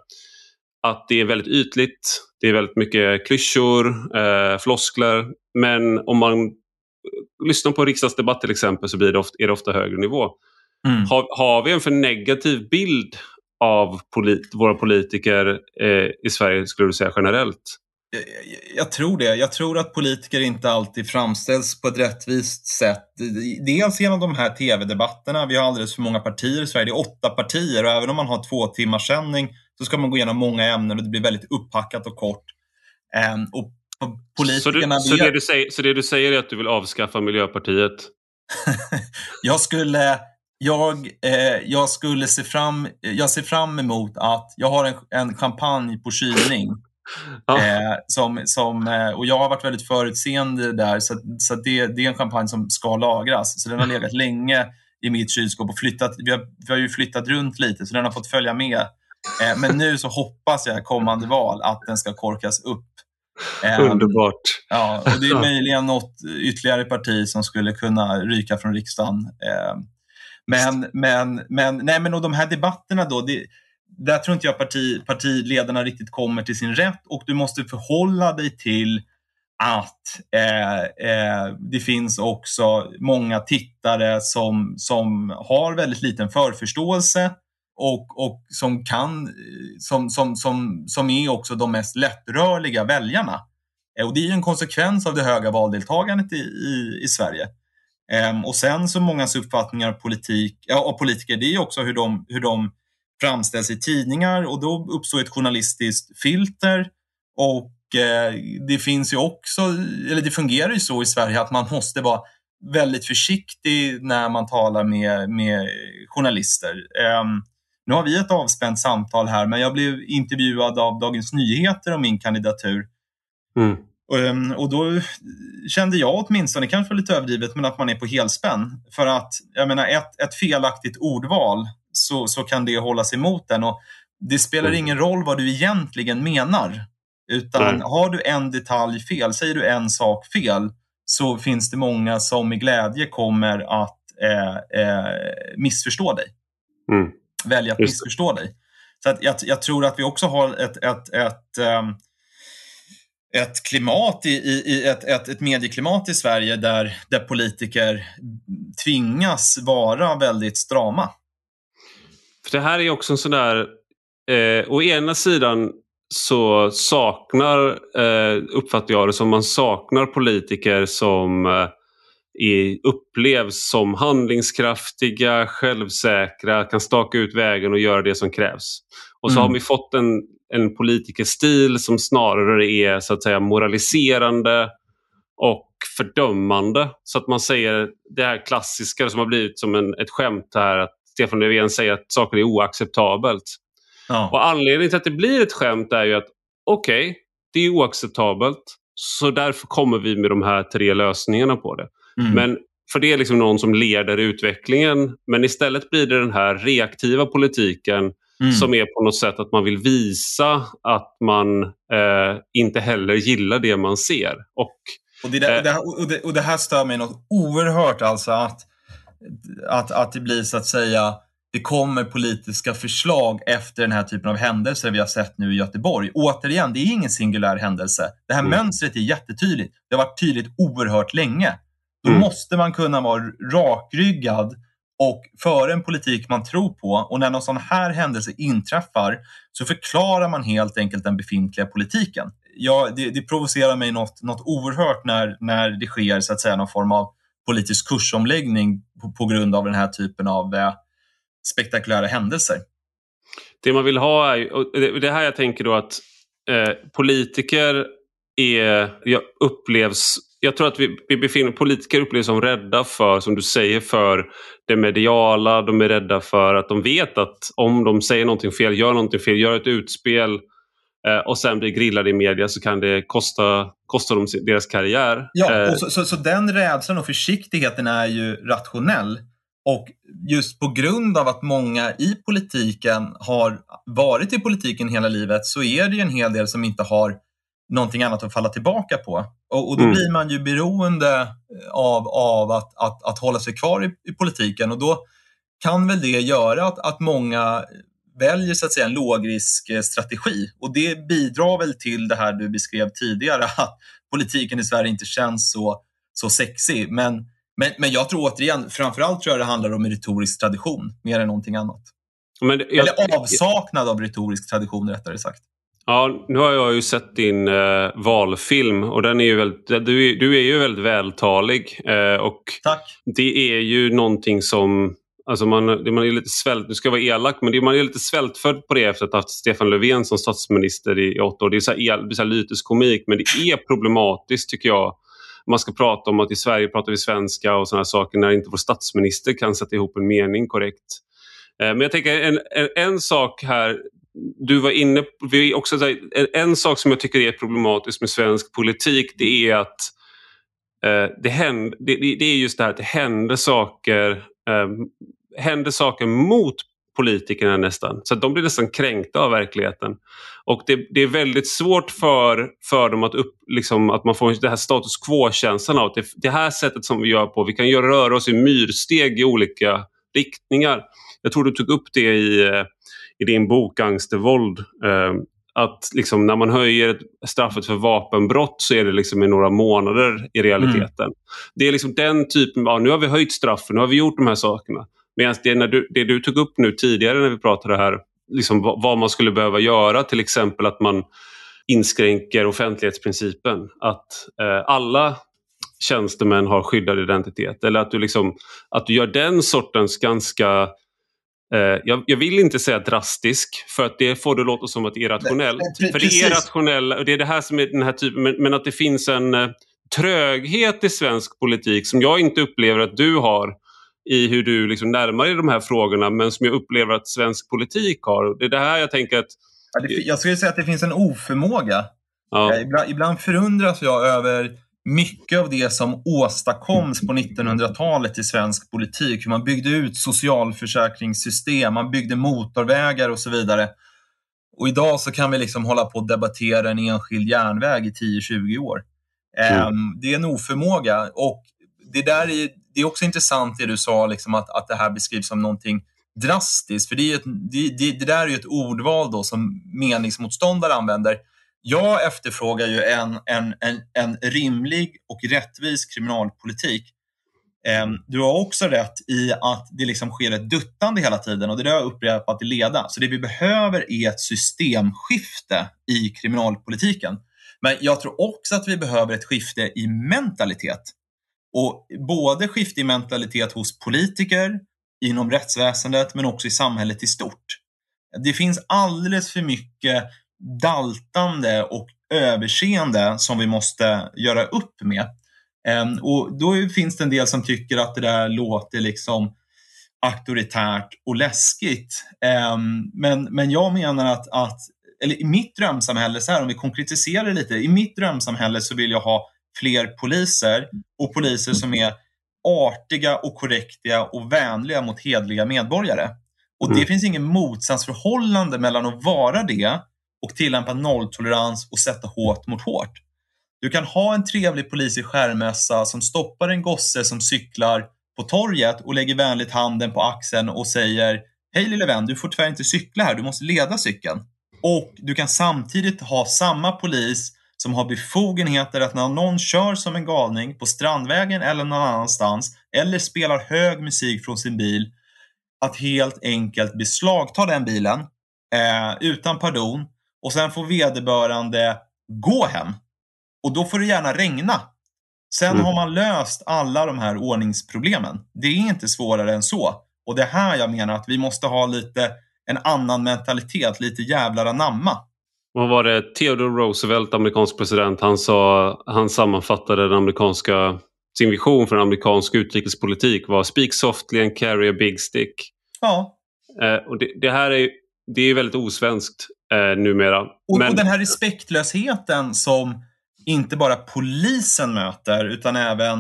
Att det är väldigt ytligt, det är väldigt mycket klyschor, eh, floskler men om man lyssnar på riksdagsdebatt till exempel så blir det ofta, är det ofta högre nivå. Mm. Har, har vi en för negativ bild av polit, våra politiker eh, i Sverige skulle du säga generellt? Jag, jag, tror det. Jag tror att politiker inte alltid framställs på ett rättvist sätt. Dels genom de här tv-debatterna. Vi har alldeles för många partier i Sverige. Det är åtta partier och även om man har två timmars sändning så ska man gå igenom många ämnen och det blir väldigt upphackat och kort. Um, och politikerna... Så, du, så, det du säger, så det du säger är att du vill avskaffa Miljöpartiet? jag skulle... Jag, eh, jag skulle se fram, jag ser fram emot att jag har en, en champagne på kylning Ja. Eh, som, som, eh, och jag har varit väldigt förutseende där, så, så det, det är en champagne som ska lagras. Så den har legat länge i mitt kylskåp och flyttat, vi har, vi har ju flyttat runt lite, så den har fått följa med. Eh, men nu så hoppas jag kommande val att den ska korkas upp. Eh, Underbart. Ja, och det är möjligen något ytterligare parti som skulle kunna ryka från riksdagen. Eh, men, men, men, nej, men och de här debatterna då, det, där tror inte jag parti, partiledarna riktigt kommer till sin rätt och du måste förhålla dig till att eh, eh, det finns också många tittare som, som har väldigt liten förförståelse och, och som, kan, eh, som, som, som, som är också de mest lättrörliga väljarna. Eh, och det är en konsekvens av det höga valdeltagandet i, i, i Sverige. Eh, och sen så mångas uppfattningar av, politik, ja, av politiker, det är också hur de, hur de framställs i tidningar och då uppstår ett journalistiskt filter. Och eh, det finns ju också, eller det fungerar ju så i Sverige att man måste vara väldigt försiktig när man talar med, med journalister. Eh, nu har vi ett avspänt samtal här, men jag blev intervjuad av Dagens Nyheter om min kandidatur. Mm. Ehm, och då kände jag åtminstone, det kanske var lite överdrivet, men att man är på helspänn. För att, jag menar, ett, ett felaktigt ordval så, så kan det hållas emot den. Och det spelar mm. ingen roll vad du egentligen menar. Utan Nej. har du en detalj fel, säger du en sak fel, så finns det många som med glädje kommer att eh, eh, missförstå dig. Mm. Välja att Just missförstå dig. Så att jag, jag, tror att vi också har ett, ett, ett, um, ett klimat i, i ett, ett, ett medieklimat i Sverige där, där politiker tvingas vara väldigt strama. För det här är också en sån där, eh, å ena sidan så saknar, eh, uppfattar jag det som, man saknar politiker som eh, är, upplevs som handlingskraftiga, självsäkra, kan staka ut vägen och göra det som krävs. Och så mm. har vi fått en, en politikerstil som snarare är så att säga moraliserande och fördömande. Så att man säger det här klassiska som har blivit som en, ett skämt här att Stefan Löfven säger att saker är oacceptabelt. Ja. Och anledningen till att det blir ett skämt är ju att okej, okay, det är oacceptabelt. Så därför kommer vi med de här tre lösningarna på det. Mm. Men för det är liksom någon som leder utvecklingen. Men istället blir det den här reaktiva politiken mm. som är på något sätt att man vill visa att man eh, inte heller gillar det man ser. Och, och, det, där, eh, det här, och, det, och det här stör mig något oerhört alltså att, att, att det blir så att säga det kommer politiska förslag efter den här typen av händelser vi har sett nu i Göteborg. Återigen, det är ingen singulär händelse. Det här mm. mönstret är jättetydligt. Det har varit tydligt oerhört länge. Då mm. måste man kunna vara rakryggad och föra en politik man tror på. Och när någon sån här händelse inträffar så förklarar man helt enkelt den befintliga politiken. Ja, det, det provocerar mig något, något oerhört när, när det sker så att säga, någon form av politisk kursomläggning på, på grund av den här typen av eh, spektakulära händelser. Det man vill ha är, och det här jag tänker då att eh, politiker är, jag upplevs, jag tror att vi, vi befinner, politiker upplevs som rädda för, som du säger, för det mediala. De är rädda för att de vet att om de säger någonting fel, gör någonting fel, gör ett utspel eh, och sen blir grillade i media så kan det kosta, kosta dem deras karriär. Ja, och så, så, så den rädslan och försiktigheten är ju rationell. Och just på grund av att många i politiken har varit i politiken hela livet så är det ju en hel del som inte har någonting annat att falla tillbaka på. Och, och då mm. blir man ju beroende av, av att, att, att hålla sig kvar i, i, politiken och då kan väl det göra att, att många väljer så att säga en lågriskstrategi och det bidrar väl till det här du beskrev tidigare att politiken i Sverige inte känns så, så sexig. Men men, men jag tror återigen, framförallt tror jag det handlar om en retorisk tradition mer än någonting annat. Men jag, Eller avsaknad av retorisk tradition rättare sagt. Ja, nu har jag ju sett din eh, valfilm och den är ju väldigt, du, du är ju väldigt vältalig. Eh, och Tack. Det är ju någonting som Alltså man, man är lite svält, nu ska jag vara elak, men det, man är lite svältfödd på det efter att ha haft Stefan Löfven som statsminister i, i åtta år. Det är så här, el, så här lyteskomik, men det är problematiskt tycker jag man ska prata om att i Sverige pratar vi svenska och sådana saker när inte vår statsminister kan sätta ihop en mening korrekt. Eh, men jag tänker en, en, en sak här, du var inne på, också, en, en sak som jag tycker är problematiskt med svensk politik det är att eh, det, händer, det, det, är just det här att det händer saker, eh, händer saker mot politikerna nästan. Så de blir nästan kränkta av verkligheten. Och det, det, är väldigt svårt för, för dem att, upp, liksom, att man får det här status quo-känslan av att det, det här sättet som vi gör på, vi kan göra, röra oss i myrsteg i olika riktningar. Jag tror du tog upp det i, eh, i din bok Angstervåld. Eh, att liksom, när man höjer straffet för vapenbrott så är det liksom i några månader i realiteten. Mm. Det är liksom den typen av, nu har vi höjt straffen, nu har vi gjort de här sakerna. Medan det, när du, det du tog upp nu tidigare när vi pratade här, liksom vad, vad man skulle behöva göra, till exempel att man inskränker offentlighetsprincipen. Att eh, alla tjänstemän har skyddad identitet. Eller att du, liksom, att du gör den sortens ganska eh, jag, jag, vill inte säga drastisk för att det får det låta som att det är rationellt. För det är rationellt och det är det här som är den här typen, men, men att det finns en eh, tröghet i svensk politik som jag inte upplever att du har i hur du liksom närmar dig de här frågorna men som jag upplever att svensk politik har. Det är det här jag tänker att... Ja, det, jag skulle säga att det finns en oförmåga. Ja. Eh, ibland, ibland förundras jag över mycket av det som åstadkoms på 1900-talet i svensk politik. Hur man byggde ut socialförsäkringssystem, man byggde motorvägar och så vidare. Och idag så kan vi liksom hålla på att debattera en enskild järnväg i 10-20 år. Mm. Um, det är en oförmåga och det där är det är också intressant det du sa, liksom att, att det här beskrivs som någonting drastiskt. För det, är ett, det, det, det, där är ju ett ordval då som meningsmotståndare använder. Jag efterfrågar ju en, en, en, en rimlig och rättvis kriminalpolitik. Ehm, du har också rätt i att det liksom sker ett duttande hela tiden och det har jag upprepat i leda. Så det vi behöver är ett systemskifte i kriminalpolitiken. Men jag tror också att vi behöver ett skifte i mentalitet. Och både skiftig mentalitet hos politiker, inom rättsväsendet, men också i samhället i stort. Det finns alldeles för mycket daltande och överseende som vi måste göra upp med. Ehm, och då finns det en del som tycker att det där låter liksom auktoritärt och läskigt. Ehm, men, men jag menar att, att eller i mitt drömsamhälle, så här, om vi konkretiserar det lite, i mitt drömsamhälle så vill jag ha fler poliser och poliser som är artiga och korrekta och vänliga mot hedliga medborgare. Och det mm. finns ingen motsatsförhållande mellan att vara det och tillämpa nolltolerans och sätta hårt mot hårt. Du kan ha en trevlig polis i skärmössa som stoppar en gosse som cyklar på torget och lägger vänligt handen på axeln och säger Hej lille vän, du får tyvärr inte cykla här, du måste leda cykeln. Och du kan samtidigt ha samma polis som har befogenheter att när någon kör som en galning på Strandvägen eller någon annanstans eller spelar hög musik från sin bil, att helt enkelt beslagta den bilen eh, utan pardon och sen får vederbörande gå hem. Och då får det gärna regna. Sen mm. har man löst alla de här ordningsproblemen. Det är inte svårare än så. Och det är här jag menar att vi måste ha lite en annan mentalitet, lite jävlar anamma. Vad var det? Theodore Roosevelt, amerikansk president, han, sa, han sammanfattade den amerikanska, sin vision för amerikansk utrikespolitik var “Speak softly and carry a big stick”. Ja. Eh, och det, det, här är, det är väldigt osvenskt eh, numera. Och, Men... och den här respektlösheten som inte bara polisen möter utan även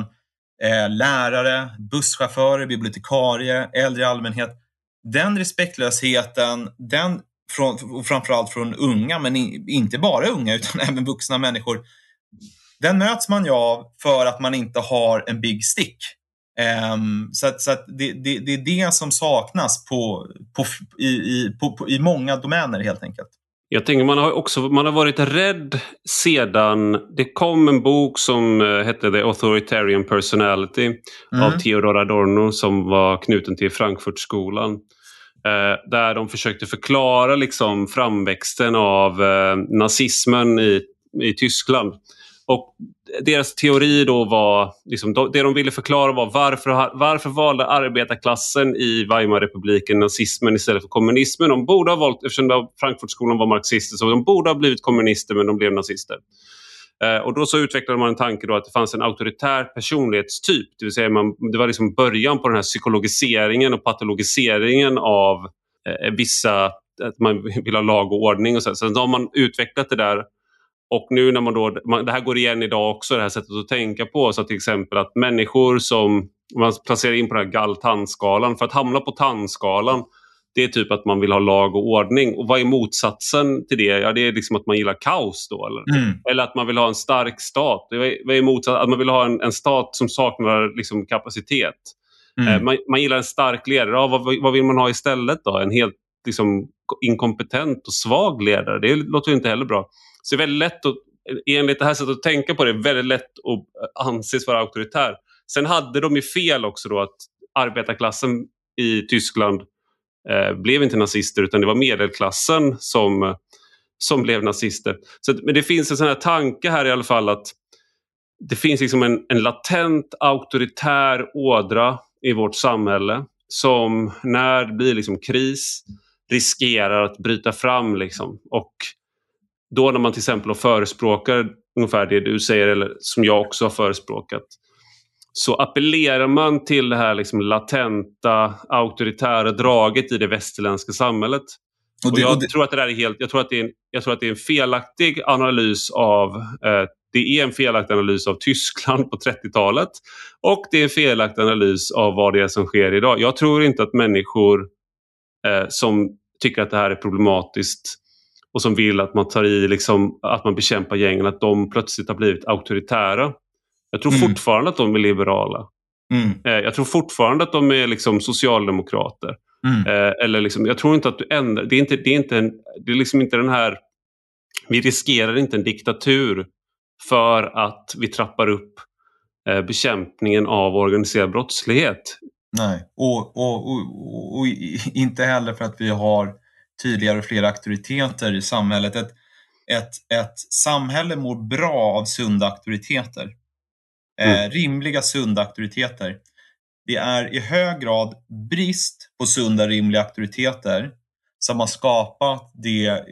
eh, lärare, busschaufförer, bibliotekarier, äldre allmänhet. Den respektlösheten, den från, framförallt från unga, men inte bara unga utan även vuxna människor. Den möts man ju av för att man inte har en big stick. Um, så att, så att det, det, det, är det som saknas på, på, i, i, på, i många domäner helt enkelt. Jag tänker man har också man har varit rädd sedan det kom en bok som eh, hette The Authoritarian Personality mm. av Theodor Adorno som var knuten till Frankfurtskolan. Eh, där de försökte förklara liksom framväxten av eh, nazismen i, i Tyskland. Och deras teori då var, liksom, det de ville förklara var varför, varför valde arbetarklassen i Weimarrepubliken nazismen istället för kommunismen? De borde ha valt, eftersom Frankfurtskolan var marxister, så de borde ha blivit kommunister men de blev nazister. Eh, och då så utvecklade man en tanke då att det fanns en auktoritär personlighetstyp. Det vill säga man, det var liksom början på den här psykologiseringen och patologiseringen av eh, vissa, att man vill ha lag och ordning. Och så. Sen har man utvecklat det där och nu när man då, man, det här går igen idag också, det här sättet att tänka på. Så till exempel att människor som man placerar in på den här gall-tandskalan, för att hamna på tandskalan det är typ att man vill ha lag och ordning. Och vad är motsatsen till det? Ja, det är liksom att man gillar kaos då. Eller, mm. eller att man vill ha en stark stat. Vad är motsatsen? Att man vill ha en, en stat som saknar liksom, kapacitet. Mm. Eh, man, man, gillar en stark ledare. Ja, vad, vad vill man ha istället då? En helt liksom, inkompetent och svag ledare? Det låter inte heller bra. Så det är väldigt lätt att, enligt det här sättet att tänka på det, väldigt lätt att anses vara auktoritär. Sen hade de ju fel också då att arbetarklassen i Tyskland eh, blev inte nazister utan det var medelklassen som, som blev nazister. Så, men det finns en sån här tanke här i alla fall att det finns liksom en, en latent auktoritär ådra i vårt samhälle som när det blir liksom kris riskerar att bryta fram. Liksom. Och då när man till exempel förespråkar ungefär det du säger, eller som jag också har förespråkat, så appellerar man till det här liksom latenta auktoritära draget i det västerländska samhället. Och, det, och jag, det... tror att det där är helt, jag, tror att det är en, jag tror att det är en felaktig analys av eh, det är en felaktig analys av Tyskland på 30-talet och det är en felaktig analys av vad det är som sker idag. Jag tror inte att människor eh, som tycker att det här är problematiskt och som vill att man tar i, liksom, att man bekämpar gängen, att de plötsligt har blivit auktoritära. Jag tror mm. fortfarande att de är liberala. Mm. Eh, jag tror fortfarande att de är liksom socialdemokrater. Mm. Eh, eller liksom, jag tror inte att du ändrar, det är inte, det är inte, en, det är liksom inte den här, vi riskerar inte en diktatur för att vi trappar upp eh, bekämpningen av organiserad brottslighet. Nej, och, och, och, och, inte heller för att vi har tydligare och fler auktoriteter i samhället. Ett, ett, ett samhälle mår bra av sunda auktoriteter. Eh, mm. rimliga, sunda auktoriteter. Det är i hög grad brist på sunda, rimliga auktoriteter som har skapat det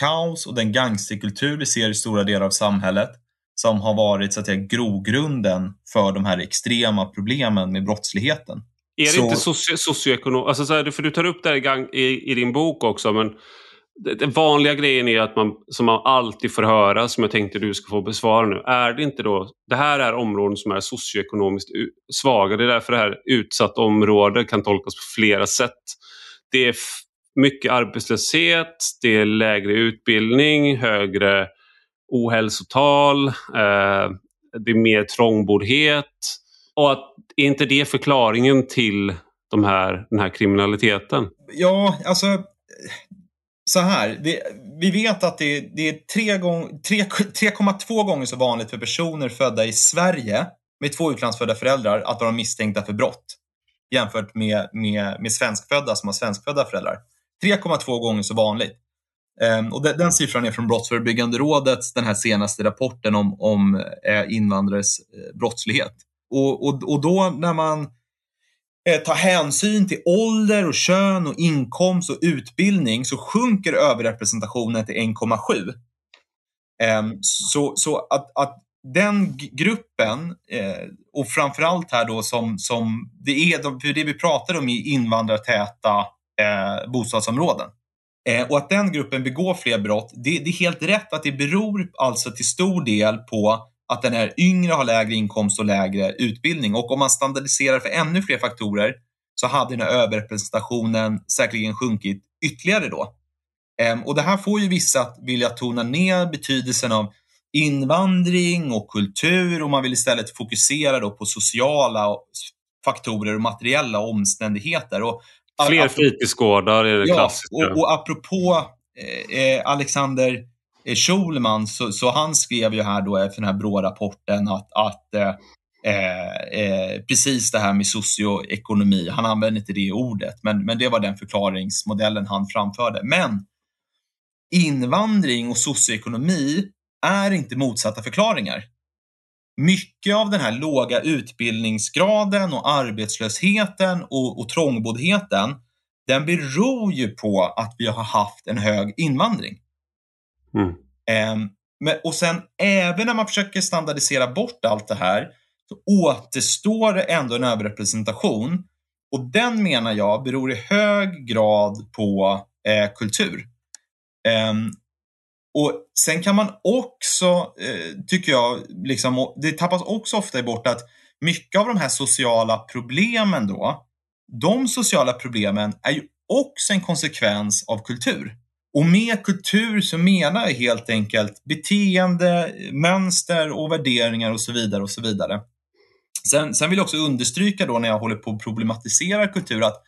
kaos och den gangsterkultur vi ser i stora delar av samhället som har varit så att säga, grogrunden för de här extrema problemen med brottsligheten. Är det så... inte socio socioekonomiskt? Alltså, för du tar upp det här i, i, din bok också, men den vanliga grejen är att man, som man alltid får höra, som jag tänkte du ska få besvara nu, är det inte då, det här är områden som är socioekonomiskt svaga, det är därför det här utsatt område kan tolkas på flera sätt. Det är mycket arbetslöshet, det är lägre utbildning, högre ohälsotal, eh, det är mer trångboddhet. Och att, är inte det förklaringen till de här, den här kriminaliteten? Ja, alltså så här. Det, vi vet att det, det är 3,2 gånger så vanligt för personer födda i Sverige med två utlandsfödda föräldrar att vara misstänkta för brott jämfört med, med, med svenskfödda som har svenskfödda föräldrar. 3,2 gånger så vanligt. Um, och den, den, siffran är från Brottsförebyggande rådets den här senaste rapporten om, om eh, invandrares eh, brottslighet. Och, och, och då när man eh, tar hänsyn till ålder och kön och inkomst och utbildning så sjunker överrepresentationen till 1,7. Ehm, så så att, att den gruppen, eh, och framförallt här då som, som det är, för det vi pratar om i invandrartäta eh, bostadsområden. Eh, och att den gruppen begår fler brott, det, det, är helt rätt att det beror alltså till stor del på att den är yngre, har lägre inkomst och lägre utbildning. Och om man standardiserar för ännu fler faktorer så hade den här överrepresentationen säkerligen sjunkit ytterligare då. Eh, och det här får ju vissa att vilja tona ner betydelsen av invandring och kultur och man vill istället fokusera då på sociala faktorer och materiella omständigheter. Och Fler fritidsgårdar är det ja, klassiska. Och, och apropå eh, eh Alexander Eh, Schulman, så, så, han skrev ju här då efter den här BRÅ-rapporten att, att eh, eh, eh, precis det här med socioekonomi, han använde inte det ordet, men, men det var den förklaringsmodellen han framförde. Men invandring och socioekonomi är inte motsatta förklaringar. Mycket av den här låga utbildningsgraden och arbetslösheten och, och trångboddheten, den beror ju på att vi har haft en hög invandring. Mm. Um, men, och sen även när man försöker standardisera bort allt det här så återstår det ändå en överrepresentation och den menar jag beror i hög grad på eh, kultur. Um, och Sen kan man också, eh, tycker jag, liksom, det tappas också ofta bort att mycket av de här sociala problemen då, de sociala problemen är ju också en konsekvens av kultur. Och med kultur så menar jag helt enkelt beteende, mönster och värderingar och så vidare och så vidare. Sen, sen vill jag också understryka då när jag håller på att problematisera kultur att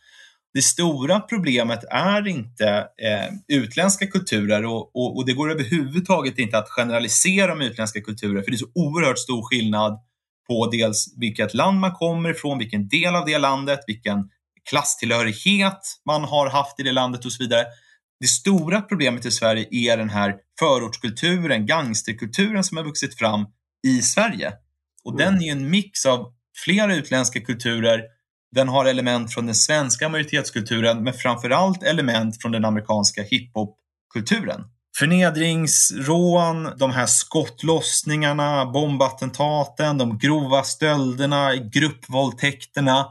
det stora problemet är inte eh, utländska kulturer och, och, och, det går överhuvudtaget inte att generalisera med utländska kulturer för det är så oerhört stor skillnad på dels vilket land man kommer ifrån, vilken del av det landet, vilken klasstillhörighet man har haft i det landet och så vidare. Det stora problemet i Sverige är den här förortskulturen, gangsterkulturen som har vuxit fram i Sverige. Och mm. den är en mix av flera utländska kulturer den har element från den svenska majoritetskulturen men framförallt element från den amerikanska hiphopkulturen. Förnedringsrån, de här skottlossningarna, bombattentaten, de grova stölderna, gruppvåldtäkterna.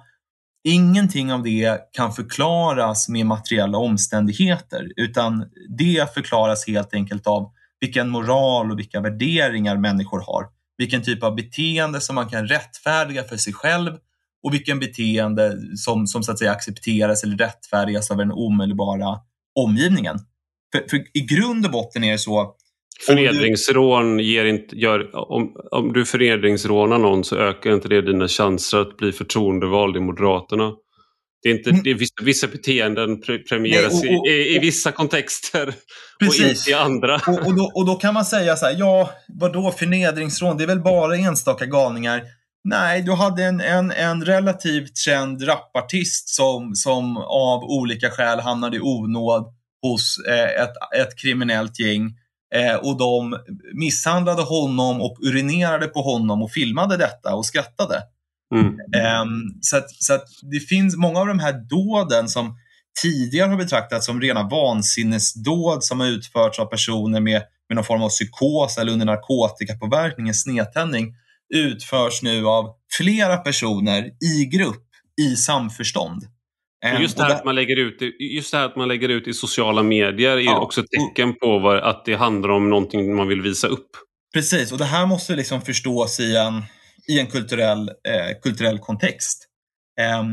Ingenting av det kan förklaras med materiella omständigheter utan det förklaras helt enkelt av vilken moral och vilka värderingar människor har. Vilken typ av beteende som man kan rättfärdiga för sig själv och vilken beteende som, som så att säga accepteras eller rättfärdigas av den omedelbara omgivningen. För, för i grund och botten är det så Förnedringsrån ger inte, gör, om, om du förnedringsrånar någon så ökar inte det dina chanser att bli förtroendevald i Moderaterna. Det är, inte, mm. det är vissa, vissa beteenden premieras Nej, och, och, i, i, vissa kontexter precis. och inte i andra. Och, och, då, och då kan man säga så här, ja vadå förnedringsrån, det är väl bara enstaka galningar. Nej, du hade en, en, en relativt känd rapartist som, som av olika skäl hamnade i onåd hos eh, ett, ett kriminellt gäng. Eh, och de misshandlade honom och urinerade på honom och filmade detta och skrattade. Mm. Eh, så att, så att det finns många av de här dåden som tidigare har betraktats som rena vansinnesdåd som har utförts av personer med, med någon form av psykos eller under narkotikapåverkning, en snedtändning, utförs nu av flera personer i grupp i samförstånd. Just, det här att man lägger ut, just det här att man lägger ut i sociala medier är ja, också ett tecken på vad, att det handlar om någonting man vill visa upp. Precis, och det här måste liksom förstås i en, i en kulturell, eh, kulturell kontext. Eh,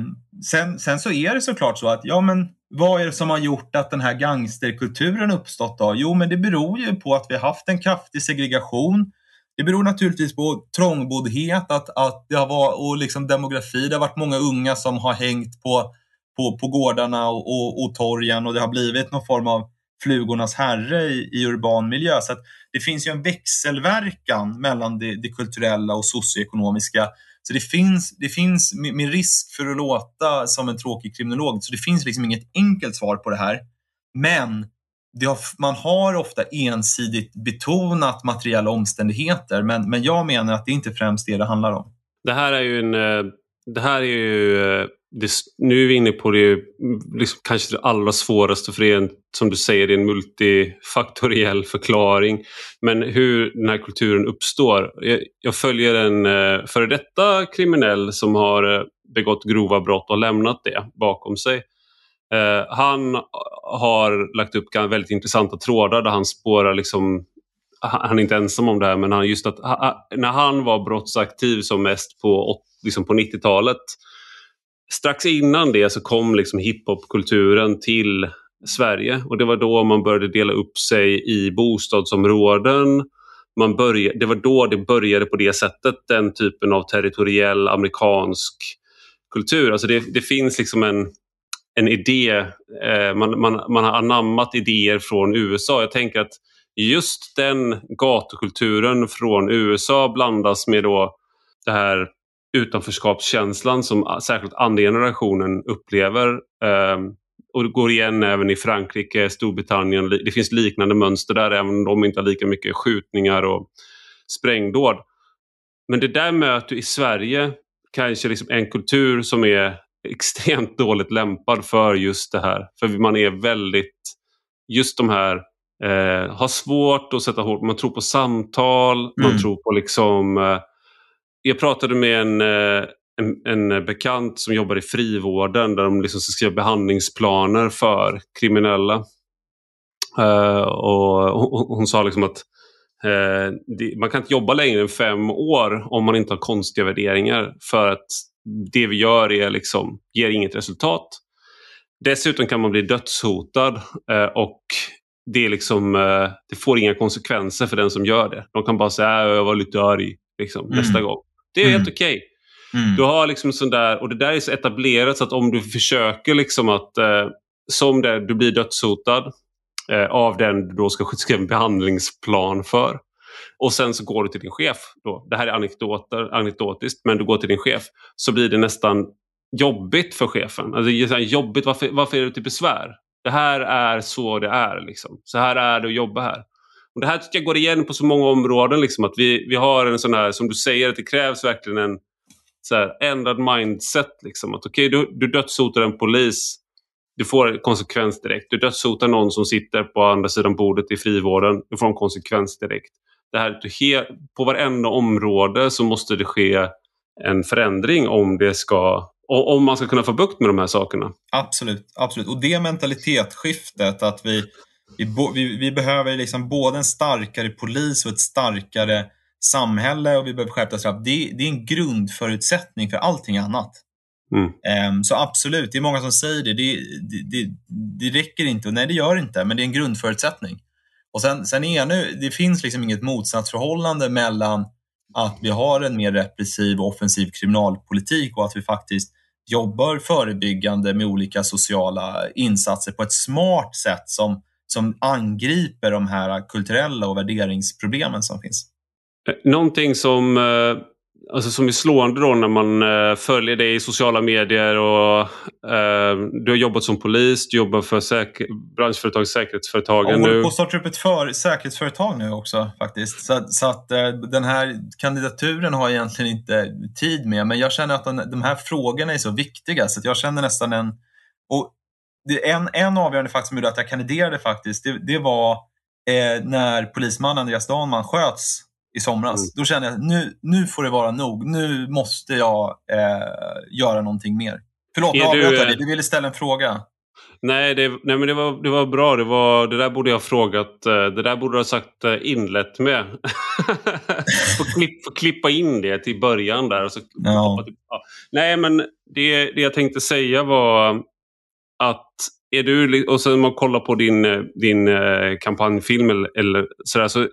sen, sen så är det såklart så att, ja men vad är det som har gjort att den här gangsterkulturen uppstått då? Jo, men det beror ju på att vi har haft en kraftig segregation. Det beror naturligtvis på trångboddhet att, att det har varit, och liksom demografi. Det har varit många unga som har hängt på på, på gårdarna och, och, och torgen och det har blivit någon form av flugornas herre i, i urban miljö. Så det finns ju en växelverkan mellan det, det kulturella och socioekonomiska. Så det finns, det finns med risk för att låta som en tråkig kriminolog, så det finns liksom inget enkelt svar på det här. Men har, man har ofta ensidigt betonat materiella omständigheter, men, men jag menar att det inte främst det det handlar om. Det här är ju en eh, det här är ju, eh, det, nu är vi inne på det liksom kanske det allra svåraste för det är en, som du säger, det är en multifaktoriell förklaring. Men hur den här kulturen uppstår. Jag, jag följer en eh, före detta kriminell som har eh, begått grova brott och lämnat det bakom sig. Eh, han har lagt upp väldigt intressanta trådar där han spårar liksom han är inte ensam om det här, men han, just att när han var brottsaktiv som mest på liksom på 90-talet. Strax innan det så kom liksom hiphopkulturen till Sverige och det var då man började dela upp sig i bostadsområden. Man började, det var då det började på det sättet, den typen av territoriell amerikansk kultur. Alltså det, det finns liksom en, en idé, eh, man, man, man har anammat idéer från USA. Jag tänker att just den gatukulturen från USA blandas med då det här utanförskapskänslan som särskilt andra generationen upplever. Eh, och det går igen även i Frankrike, Storbritannien. Det finns liknande mönster där även om de inte har lika mycket skjutningar och sprängdåd. Men det där möter i Sverige kanske liksom en kultur som är extremt dåligt lämpad för just det här. För man är väldigt, just de här, eh, har svårt att sätta hårt, man tror på samtal, mm. man tror på liksom eh, jag pratade med en, eh, en, en, bekant som jobbar i frivården där de liksom ska skriva behandlingsplaner för kriminella. Uh, och hon, hon, sa liksom att uh, det, man kan inte jobba längre än fem år om man inte har konstiga värderingar för att det vi gör är liksom, ger inget resultat. Dessutom kan man bli dödshotad uh, och det, är liksom, det får inga konsekvenser för den som gör det. De kan bara säga att jag var lite arg liksom, mm. nästa gång. Det är mm. helt okej. Okay. Mm. Du har liksom sån där, och det där är så etablerat så att om du försöker liksom att, eh, som det, du blir dödshotad eh, av den du då ska skriva en behandlingsplan för. Och sen så går du till din chef. Då. Det här är anekdoter, anekdotiskt, men du går till din chef. Så blir det nästan jobbigt för chefen. Alltså, jobbigt, varför, varför är det till besvär? Det här är så det är. Liksom. Så här är det att jobba här. Och det här tycker jag går igen på så många områden. Liksom, att vi, vi har en sån här, som du säger, att det krävs verkligen en så här, ändrad mindset. Liksom. Att okej, okay, du, du dödshotar en polis. Du får konsekvens direkt. Du dödshotar någon som sitter på andra sidan bordet i frivården. Du får en konsekvens direkt. Det här, på varenda område så måste det ske en förändring om det ska om man ska kunna få bukt med de här sakerna. Absolut, absolut. och det mentalitetsskiftet att vi vi, vi, vi, behöver liksom både en starkare polis och ett starkare samhälle och vi behöver skärpta straff. Det, det är en grundförutsättning för allting annat. Mm. Um, så absolut, det är många som säger det. Det, det. det, räcker inte. Och nej, det gör inte, men det är en grundförutsättning. Och sen, sen är nu, det finns liksom inget motsatsförhållande mellan att vi har en mer repressiv och offensiv kriminalpolitik och att vi faktiskt jobbar förebyggande med olika sociala insatser på ett smart sätt som som angriper de här kulturella och värderingsproblemen som finns. Eh, någonting som, eh, alltså som är slående då när man uh, följer dig i sociala medier och uh, du har jobbat som polis, du jobbar för säk branschföretag, säkerhetsföretagen. Jag håller på att starta upp ett för säkerhetsföretag nu också faktiskt. Så, så att den här kandidaturen har jag egentligen inte tid med men jag känner att de, de här frågorna är så viktiga så jag känner nästan en... Och det, en, en avgörande faktor som gjorde att jag kandiderade faktiskt, det, det var när polismannen Andreas Danman sköts i somras. Mm. Då kände jag nu, nu får det vara nog. Nu måste jag eh, göra någonting mer. Förlåt, jag avbröt dig. Du ville ställa en fråga. Nej, det, nej men det, var, det var bra. Det, var, det där borde jag ha frågat. Eh, det där borde du ha sagt eh, inlett med. få, klipp, få klippa in det till början där. Och så ja. Nej, men det, det jag tänkte säga var att är du, och sen om man kollar på din, din eh, kampanjfilm eller, eller sådär, så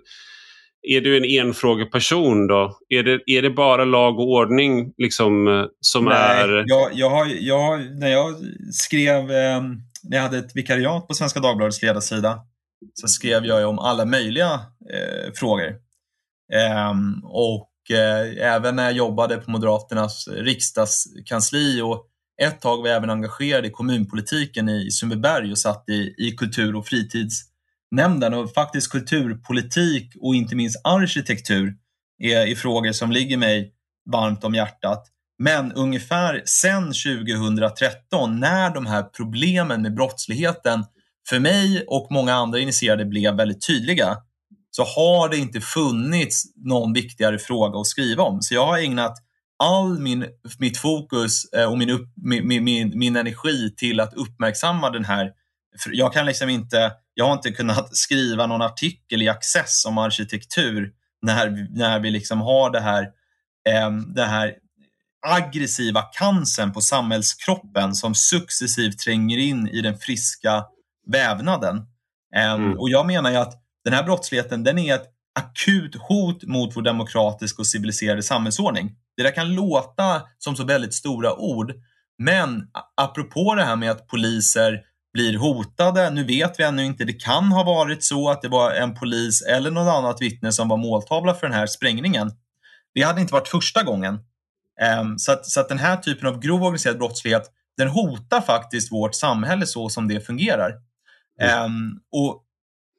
är du en enfrågeperson då? Är det, är det bara lag och ordning liksom, eh, som Nej, är... Jag, jag har, jag, när jag skrev, eh, när jag hade ett vikariat på Svenska Dagbladets ledarsida, så skrev jag om alla möjliga eh, frågor. Eh, och eh, även när jag jobbade på Moderaternas riksdagskansli och ett tag var jag även engagerad i kommunpolitiken i Sundbyberg och satt i, i kultur och fritidsnämnden. och faktiskt kulturpolitik och inte minst arkitektur är, är frågor som ligger mig varmt om hjärtat. Men ungefär sedan 2013 när de här problemen med brottsligheten för mig och många andra initierade blev väldigt tydliga så har det inte funnits någon viktigare fråga att skriva om. Så jag har ägnat all min, mitt fokus eh, och min, upp, min, min, min energi till att uppmärksamma den här jag kan liksom inte, jag har inte kunnat skriva någon artikel i Access om arkitektur när, när vi liksom har det här, eh, det här aggressiva cancern på samhällskroppen som successivt tränger in i den friska vävnaden. Eh, mm. Och jag menar ju att den här brottsligheten den är ett akut hot mot vår demokratiska och civiliserade samhällsordning. Det där kan låta som så väldigt stora ord, men apropå det här med att poliser blir hotade. Nu vet vi ännu inte. Det kan ha varit så att det var en polis eller något annat vittne som var måltavla för den här sprängningen. Det hade inte varit första gången. Um, så, att, så att den här typen av grov organiserad brottslighet den hotar faktiskt vårt samhälle så som det fungerar. Mm. Och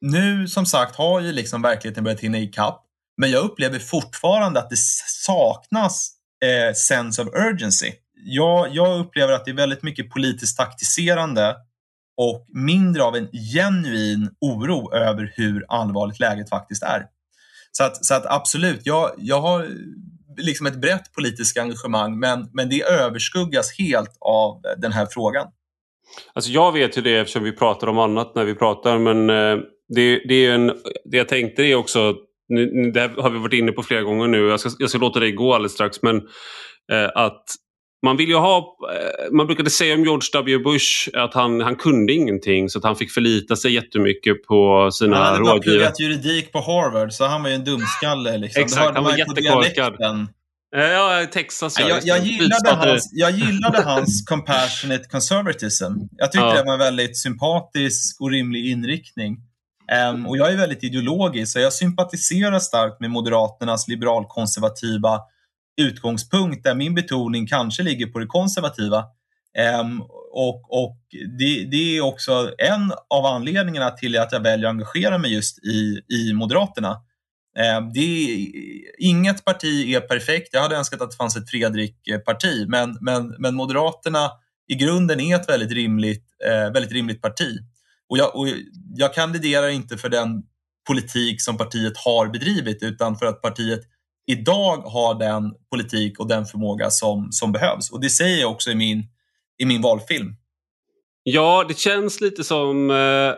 nu som sagt har ju liksom verkligheten börjat hinna ikapp. Men jag upplever fortfarande att det saknas eh, sense of urgency. Jag, jag upplever att det är väldigt mycket politiskt taktiserande och mindre av en genuin oro över hur allvarligt läget faktiskt är. Så att, så att absolut, jag, jag har liksom ett brett politiskt engagemang men, men det överskuggas helt av den här frågan. Alltså jag vet ju det eftersom vi pratar om annat när vi pratar men eh, det, det, är en, det jag tänkte är också, det här har vi varit inne på flera gånger nu, jag ska, jag ska låta dig gå alldeles strax men eh, att man vill ju ha, eh, man brukade säga om George W Bush att han, han kunde ingenting så att han fick förlita sig jättemycket på sina rådgivare. Han hade bara pluggat juridik på Harvard så han var ju en dumskalle. Liksom. Exakt, han var jättekorkad. Eh, ja, Texas ja. Jag, jag, gillade hans, jag gillade hans compassionate conservatism. Jag tyckte ja. det var en väldigt sympatisk och rimlig inriktning. Um, och jag är väldigt ideologisk, så jag sympatiserar starkt med Moderaternas liberalkonservativa utgångspunkt där min betoning kanske ligger på det konservativa. Um, och, och det, det, är också en av anledningarna till att jag väljer att engagera mig just i, i Moderaterna. Um, det är, inget parti är perfekt. Jag hade önskat att det fanns ett Fredrik-parti, men, men, men Moderaterna i grunden är ett väldigt rimligt, eh, väldigt rimligt parti. Och jag, och jag kandiderar inte för den politik som partiet har bedrivit utan för att partiet idag har den politik och den förmåga som, som behövs. Och det säger jag också i min, i min valfilm. Ja, det känns lite som eh,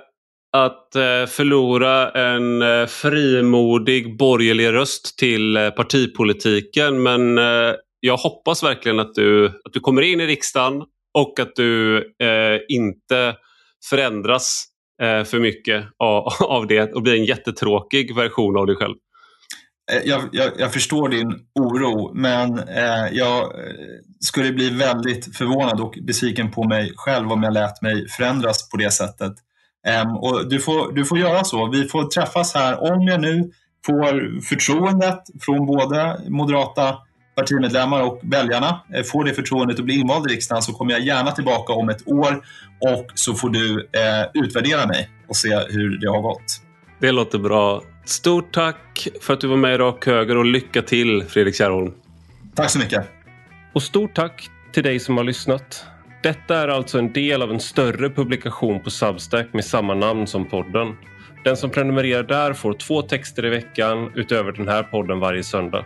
att eh, förlora en eh, frimodig borgerlig röst till eh, partipolitiken. Men eh, jag hoppas verkligen att du, att du kommer in i riksdagen och att du eh, inte förändras eh, för mycket av, av det och blir en jättetråkig version av dig själv. Eh, jag, jag, jag, förstår din oro, men eh, jag eh, skulle bli väldigt förvånad och besviken på mig själv om jag lät mig förändras på det sättet. Eh, och du, får, du får göra så. Vi får träffas här. Om jag nu får förtroendet från både Moderata partimedlemmar och väljarna eh, får det förtroendet att bli invald i riksdagen så kommer jag gärna tillbaka om ett år och så får du eh, utvärdera mig och se hur det har gått. Det låter bra. Stort tack för att du var med i Rak Höger och lycka till Fredrik Kärrholm. Tack så mycket. Och stort tack till dig som har lyssnat. Detta är alltså en del av en större publikation på Substack med samma namn som podden. Den som prenumererar där får två texter i veckan utöver den här podden varje söndag.